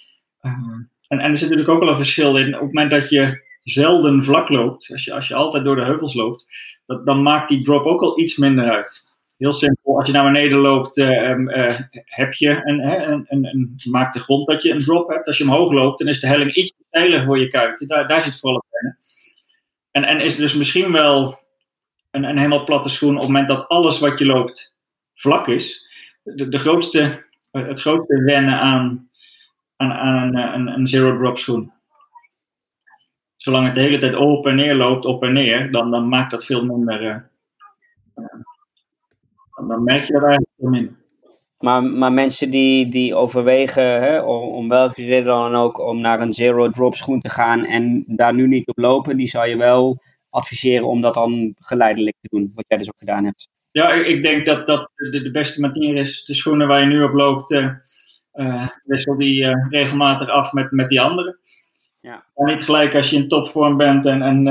en, en er zit natuurlijk ook wel een verschil in. Op het moment dat je zelden vlak loopt, als je, als je altijd door de heuvels loopt, dat, dan maakt die drop ook al iets minder uit. Heel simpel, als je naar beneden loopt, uh, uh, heb je een, een, een, een, maakt de grond dat je een drop hebt. Als je omhoog loopt, dan is de helling iets steiler voor je kuiten. Daar, daar zit vooral op En, en is dus misschien wel een, een helemaal platte schoen op het moment dat alles wat je loopt vlak is. De, de grootste, het grootste wennen aan, aan, aan een, een, zero drop schoen. Zolang het de hele tijd op en neer loopt, op en neer, dan, dan maakt dat veel minder. Uh, dan merk je dat eigenlijk veel minder. Maar, maar mensen die, die overwegen, hè, om, om, welke reden dan ook, om naar een zero drop schoen te gaan en daar nu niet op lopen, die zou je wel adviseren om dat dan geleidelijk te doen, wat jij dus ook gedaan hebt. Ja, ik denk dat dat de, de beste manier is. De schoenen waar je nu op loopt, uh, wissel die uh, regelmatig af met, met die andere. Ja. En niet gelijk als je in topvorm bent en, en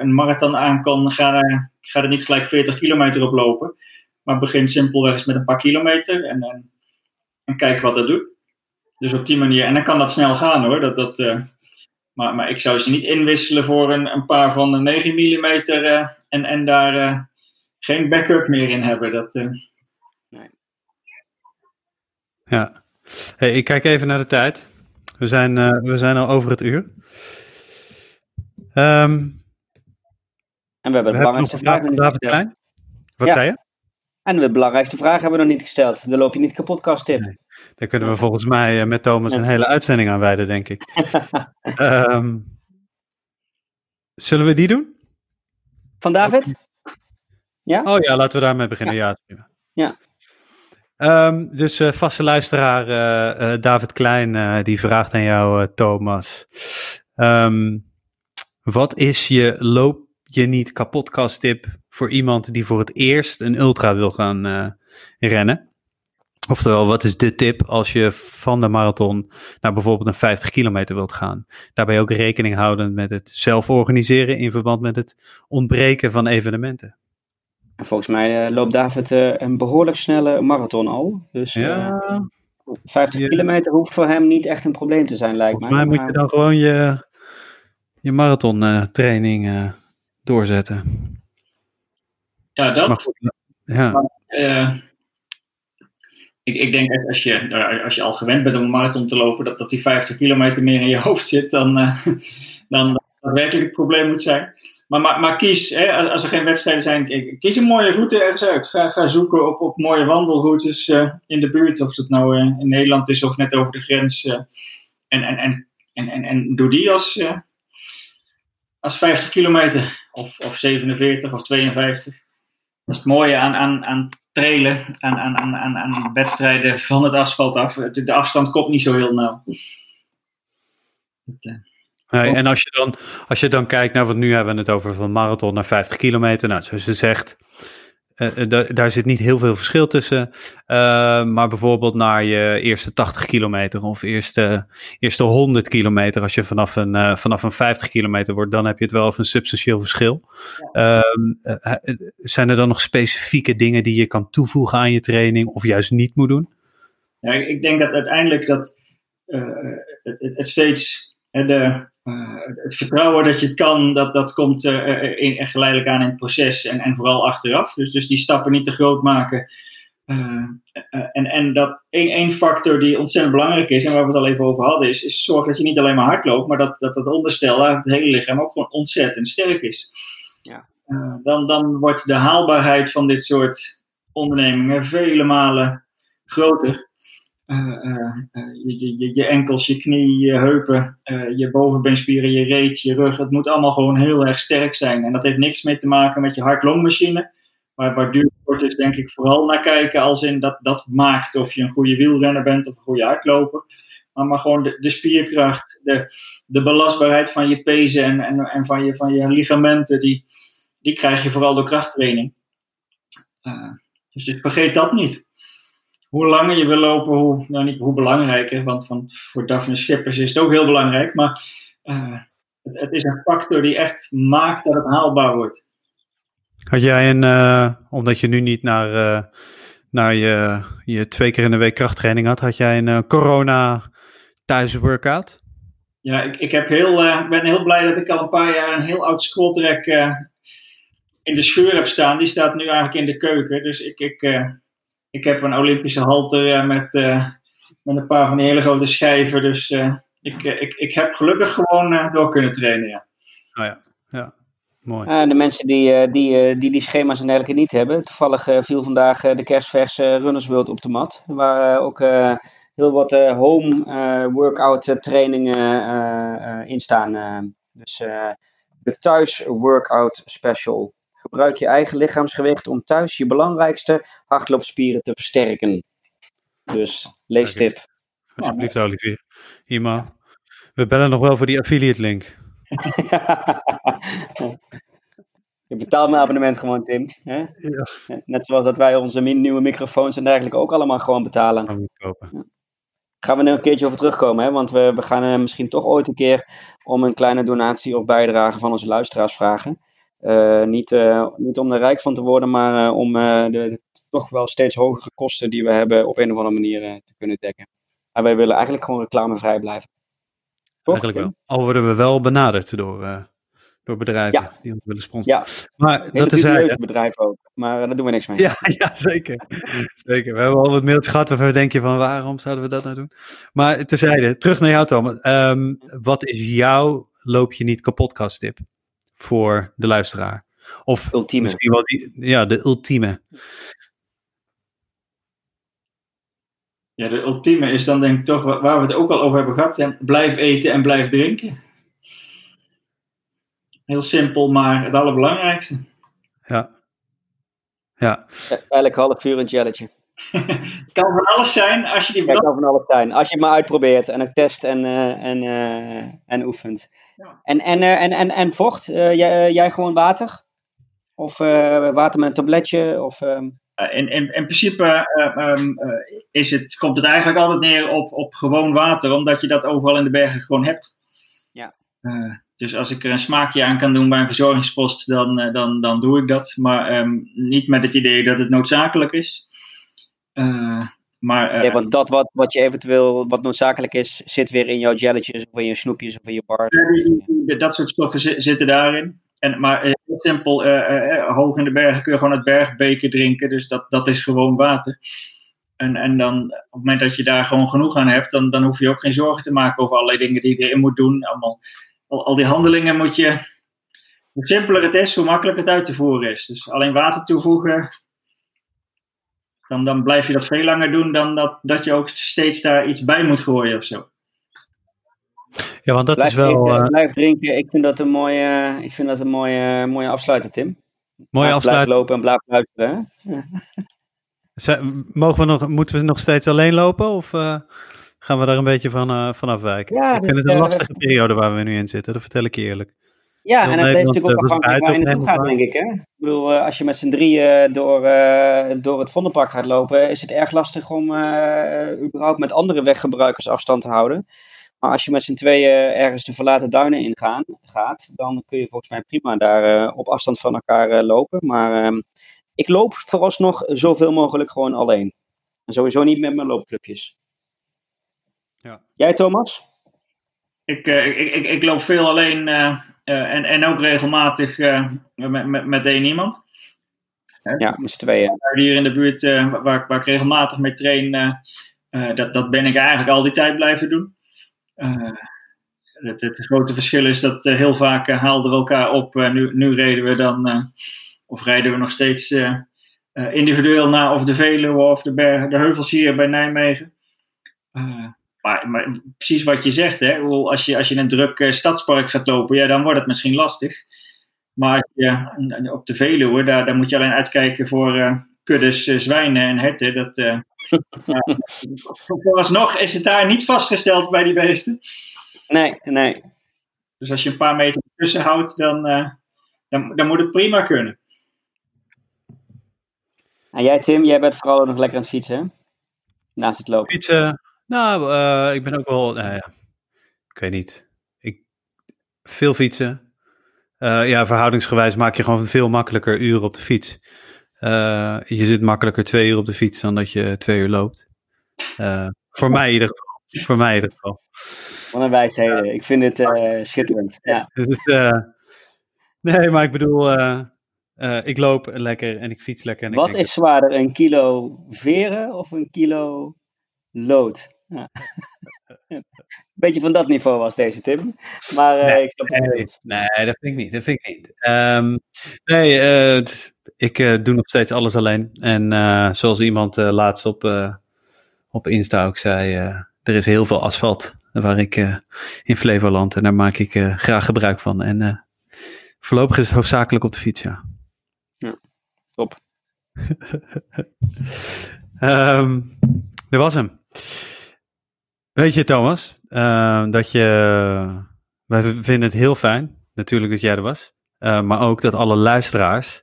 een marathon aankomt, ga, ga er niet gelijk 40 kilometer op lopen. Maar begin simpelweg eens met een paar kilometer en, en, en kijk wat dat doet. Dus op die manier, en dan kan dat snel gaan hoor. Dat, dat, maar, maar ik zou ze niet inwisselen voor een, een paar van de 9 mm en, en daar geen backup meer in hebben. Dat, uh... nee. Ja, hey, ik kijk even naar de tijd. We zijn, we zijn al over het uur. Um, en we hebben de belangrijkste vraag van David Klein. Wat zei je? En de belangrijkste vraag hebben we nog niet gesteld. Dan loop je niet kapot, tip. Nee. Daar kunnen we volgens mij eh, met Thomas een hele uitzending aan wijden, denk ik. um, zullen we die doen? Van David? Ja? Oh ja, laten we daarmee beginnen. Ja. ja. Um, dus uh, vaste luisteraar uh, uh, David Klein, die vraagt aan jou, Thomas. Um, wat is je loop je niet kapotkast tip voor iemand die voor het eerst een ultra wil gaan rennen? Oftewel, wat is de tip als je van de marathon naar bijvoorbeeld een 50 kilometer wilt gaan? Daarbij ook rekening houden met het zelf organiseren in verband met het ontbreken van evenementen. Volgens mij uh, loopt David uh, een behoorlijk snelle marathon al. Dus ja, uh, 50 kilometer hoeft voor hem niet echt een probleem te zijn, lijkt mij. Volgens mij moet je dan gewoon je, je marathon training doorzetten. Ja, dat. Goed, ja. Maar, ik, ik denk dat als je, nou, als je al gewend bent om een marathon te lopen, dat, dat die 50 kilometer meer in je hoofd zit dan, uh, dan dat werkelijk het probleem moet zijn. Maar, maar, kies, hè, als er geen wedstrijden zijn, kies een mooie route ergens uit. Ga, ga zoeken op, op mooie wandelroutes uh, in de buurt, of het nou uh, in Nederland is of net over de grens. en, en, en, en, en, en doe die als, als 50 kilometer, of, of 47 of 52. Dat is het mooie aan, aan, aan trailen aan, aan, aan, aan wedstrijden van het asfalt af. De afstand komt niet zo heel nauw. Dat, uh, en als je, dan, als je dan kijkt naar wat nu hebben we het over van marathon naar 50 kilometer. Nou, zoals je zegt, daar zit niet heel veel verschil tussen. maar bijvoorbeeld naar je eerste 80 kilometer of eerste, eerste 100 kilometer, als je vanaf een, vanaf een 50 kilometer wordt, dan heb je het wel over een substantieel verschil. Ehm, zijn er dan nog specifieke dingen die je kan toevoegen aan je training of juist niet moet doen? Ja, ik denk dat uiteindelijk dat het, het, steeds de, het vertrouwen dat je het kan, dat, dat komt uh, in, geleidelijk aan in het proces en, en vooral achteraf. Dus, dus die stappen niet te groot maken. En, en dat één, één factor die ontzettend belangrijk is, en waar we het al even over hadden, is, is zorg dat je niet alleen maar hard loopt, maar dat, dat het onderstel, het hele lichaam ook gewoon ontzettend sterk is. Ja. dan, dan wordt de haalbaarheid van dit soort ondernemingen vele malen groter. Uh, je, je, je, enkels, je knie, je heupen, je bovenbeenspieren, je reet, je rug. Het moet allemaal gewoon heel erg sterk zijn. En dat heeft niks mee te maken met je hart-longmachine. Maar waar duursport is denk ik vooral naar kijken als in dat dat maakt of je een goede wielrenner bent of een goede hardloper. Maar, gewoon de, spierkracht, de, de belastbaarheid van je pezen en, en, en van, je, van je ligamenten, die, die krijg je vooral door krachttraining. dus, dus vergeet dat niet hoe langer je wil lopen, hoe, nou niet hoe belangrijker, want, want voor Daphne Schippers is het ook heel belangrijk, maar uh, het, het, is een factor die echt maakt dat het haalbaar wordt. Had jij een, uh, omdat je nu niet naar, uh, naar je, je twee keer in de week krachttraining had, had jij een corona thuisworkout? Ja, ik, ik heb heel, ben heel blij dat ik al een paar jaar een heel oud squat in de scheur heb staan. Die staat nu eigenlijk in de keuken, dus ik... ik ik heb een Olympische halter met, uh, met een paar van die hele grote schijven. Dus uh, ik, eh, ik, ik heb gelukkig gewoon door kunnen trainen. Ja. Oh ja, ja. Mooi. de mensen die, die, die die schema's en dergelijke niet hebben. Toevallig viel vandaag de kerstverse Runners World op de mat. Waar ook heel wat home workout trainingen in staan. dus de thuis workout special. Gebruik je eigen lichaamsgewicht om thuis je belangrijkste hardloopspieren te versterken. Dus leestip. Alsjeblieft, Olivier. Ima, we bellen nog wel voor die affiliate link. Je betaalt mijn abonnement gewoon, Tim. Hè? Ja. Net zoals dat wij onze nieuwe microfoons en dergelijke ook allemaal gewoon betalen. Gaan we. Gaan we er een keertje over terugkomen, hè? want we, we gaan uh, misschien toch ooit een keer om een kleine donatie of bijdrage van onze luisteraars vragen. Uh, niet, uh, niet om er rijk van te worden, maar uh, om de, de, toch wel steeds hogere kosten die we hebben op een of andere manier te kunnen dekken. En wij willen eigenlijk gewoon reclamevrij blijven. Toch? Eigenlijk wel. Al worden we wel benaderd door, door bedrijven ja. die ons willen sponsoren. Ja, maar dat is een bedrijf ook, maar daar doen we niks mee. Ja, ja zeker. zeker. We hebben al wat mailtjes gehad waarvan we denken van waarom zouden we dat nou doen? Maar terzijde, terug naar jou Tom. Um, wat is jouw loop je niet kapot tip? Voor de luisteraar. Of ultieme. misschien wel die, ja, de ultieme. Ja, de ultieme is dan denk ik toch waar we het ook al over hebben gehad. Blijf eten en blijf drinken. Heel simpel, maar het allerbelangrijkste. Ja. Ja. Eigenlijk half uur een jelletje. het kan van alles zijn als je die... Het kan van alles zijn. Als je het maar uitprobeert en ook test en, uh, en, uh, en oefent. En, en, uh, en, en, en vocht? Jij, jij, gewoon water? Of water met een tabletje? Of, in, in, in principe um, is het, komt het eigenlijk altijd neer op, op gewoon water, omdat je dat overal in de bergen gewoon hebt. Ja. dus als ik er een smaakje aan kan doen bij een verzorgingspost, dan, dan, dan doe ik dat. Maar um, niet met het idee dat het noodzakelijk is. Uh, maar, uh, want dat wat, wat je eventueel, wat noodzakelijk is, zit weer in jouw jelletjes of in je snoepjes of in je bars. dat soort stoffen zitten daarin. En, maar heel simpel, uh, hoog in de bergen kun je gewoon het bergbeker drinken. Dus dat, dat is gewoon water. En, en dan, op het moment dat je daar gewoon genoeg aan hebt, dan, dan hoef je ook geen zorgen te maken over allerlei dingen die je erin moet doen. Allemaal, al, al die handelingen moet je. Hoe simpeler het is, hoe makkelijker het uit te voeren is. Dus alleen water toevoegen, dan, dan blijf je dat veel langer doen dan dat, dat je ook steeds daar iets bij moet gooien of zo. Ja, want dat is wel. uh... Blijf drinken. Ik vind dat een mooie, ik vind dat een mooie, mooie afsluiter, Tim. Mooie afsluiter. Blijf lopen en blijf luisteren. Mogen we nog, moeten we nog steeds alleen lopen? Of uh, gaan we daar een beetje van, uh, van afwijken? Ja, ik vind het een lastige periode waar we nu in zitten, dat vertel ik je eerlijk. Ja, en het heeft natuurlijk ook afhankelijk waar je naartoe gaat, denk ik. Hè? Ik bedoel, als je met z'n drieën door, door het Vondelpark gaat lopen, is het erg lastig om überhaupt met andere weggebruikers afstand te houden. Maar als je met z'n tweeën ergens de verlaten duinen ingaan, gaat, dan kun je volgens mij prima daar op afstand van elkaar lopen. Maar ehm, ik loop vooralsnog zoveel mogelijk gewoon alleen. En sowieso niet met mijn loopclubjes. Ja. Jij, Thomas? Ik, uh, ik, ik, ik, loop veel alleen uh, en, en ook regelmatig met, met, met één iemand. Ja, z'n tweeën. Hier in de buurt waar, waar ik regelmatig mee train, dat, dat ben ik eigenlijk al die tijd blijven doen. het, het grote verschil is dat heel vaak haalden we elkaar op. nu, nu reden we dan, of rijden we nog steeds individueel naar of de Veluwe of de, bergen, de heuvels hier bij Nijmegen. Maar, maar, precies wat je zegt, hè? Als, je, als je in een druk uh, stadspark gaat lopen, ja, dan wordt het misschien lastig. Maar ja, op de Veluwe, daar, daar moet je alleen uitkijken voor uh, kuddes uh, zwijnen en herten. Dat, uh, ja, vooralsnog is het daar niet vastgesteld bij die beesten. Nee, nee. Dus als je een paar meter tussen houdt, dan, dan, dan moet het prima kunnen. En jij Tim, jij bent vooral nog lekker aan het fietsen, Naast het lopen. Fietsen, nou, uh, ik ben ook wel, nou ja, ik weet niet. Ik, veel fietsen. Uh, ja, verhoudingsgewijs maak je gewoon veel makkelijker uren op de fiets. Uh, je zit makkelijker twee uur op de fiets dan dat je twee uur loopt. voor mij in ieder geval. Voor mij in ieder geval. Wat een wijsheden. Ik vind het schitterend. Ja. Dus, nee, maar ik bedoel, ik loop lekker en ik fiets lekker. En Wat is zwaarder, een kilo veren of een kilo lood? Ja. Beetje van dat niveau was deze Tim. Maar uh, nee, ik snap het niet. Nee, dat vind ik niet. Dat vind ik niet. Um, nee, uh, ik uh, doe nog steeds alles alleen. En zoals iemand laatst op, op Insta ook zei, er is heel veel asfalt waar ik in Flevoland en daar maak ik graag gebruik van. En voorlopig is het hoofdzakelijk op de fiets, ja. Ja, top. um, dat was hem. Weet je, Thomas, uh, dat je. Wij vinden het heel fijn, natuurlijk, dat jij er was. Uh, maar ook dat alle luisteraars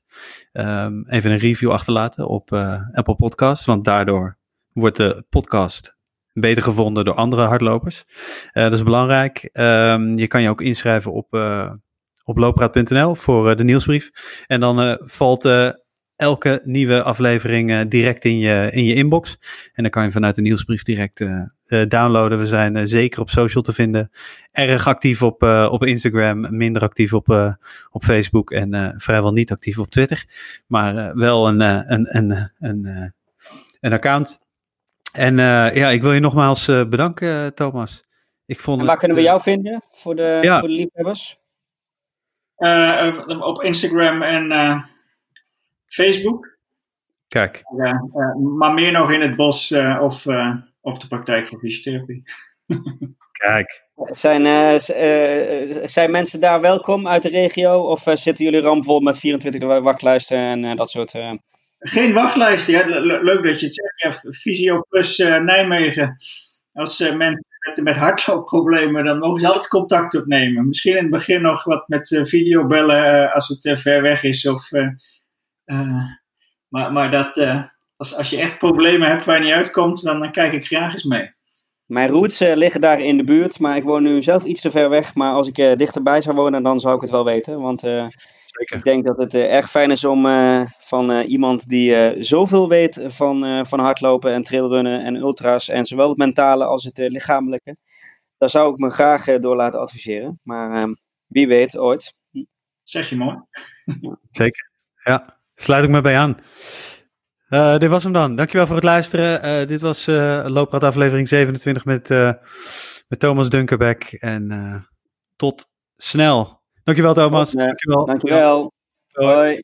um, even een review achterlaten op uh, Apple Podcasts. Want daardoor wordt de podcast beter gevonden door andere hardlopers. dat is belangrijk. Je kan je ook inschrijven op, op loopraad.nl voor de nieuwsbrief. En dan valt elke nieuwe aflevering uh, direct in je, in je inbox. En dan kan je vanuit de nieuwsbrief direct uh, uh, downloaden. We zijn zeker op social te vinden. Erg actief op, op Instagram, minder actief op, op Facebook en vrijwel niet actief op Twitter. Maar wel een, een, een, een, een account. En ja, ik wil je nogmaals bedanken, Thomas. Ik vond en waar kunnen we jou vinden voor de, ja. voor de liefhebbers? op Instagram en Facebook. Kijk. Uh, maar meer nog in het bos uh, of uh, op de praktijk voor fysiotherapie. Kijk. Zijn, zijn mensen daar welkom uit de regio? Of zitten jullie ramvol met 24 wachtlijsten en dat soort... Geen wachtlijsten. Ja, leuk dat je het zegt. Ja, Fysio Plus Nijmegen. Als mensen met, met hardloopproblemen, dan mogen ze altijd contact opnemen. Misschien in het begin nog wat met videobellen als het ver weg is. Of uh, maar, maar dat, uh, als, als je echt problemen hebt waar je niet uitkomt, dan, dan kijk ik graag eens mee. Mijn roots uh, liggen daar in de buurt, maar ik woon nu zelf iets te ver weg. Maar als ik dichterbij zou wonen, dan zou ik het wel weten. Want Zeker. ik denk dat het erg fijn is om van iemand die zoveel weet van, van hardlopen en trailrunnen en ultra's, en zowel het mentale als het lichamelijke, daar zou ik me graag door laten adviseren. Maar ehm, wie weet ooit. Zeg je mooi. Zeker, ja. Sluit ik me bij aan. Uh, dit was hem dan. Dankjewel voor het luisteren. Uh, dit was uh, Loopraad aflevering 27 met, met Thomas Dunkerbeck. En tot snel. Dankjewel Thomas. Dankjewel. Dankjewel. Hoi.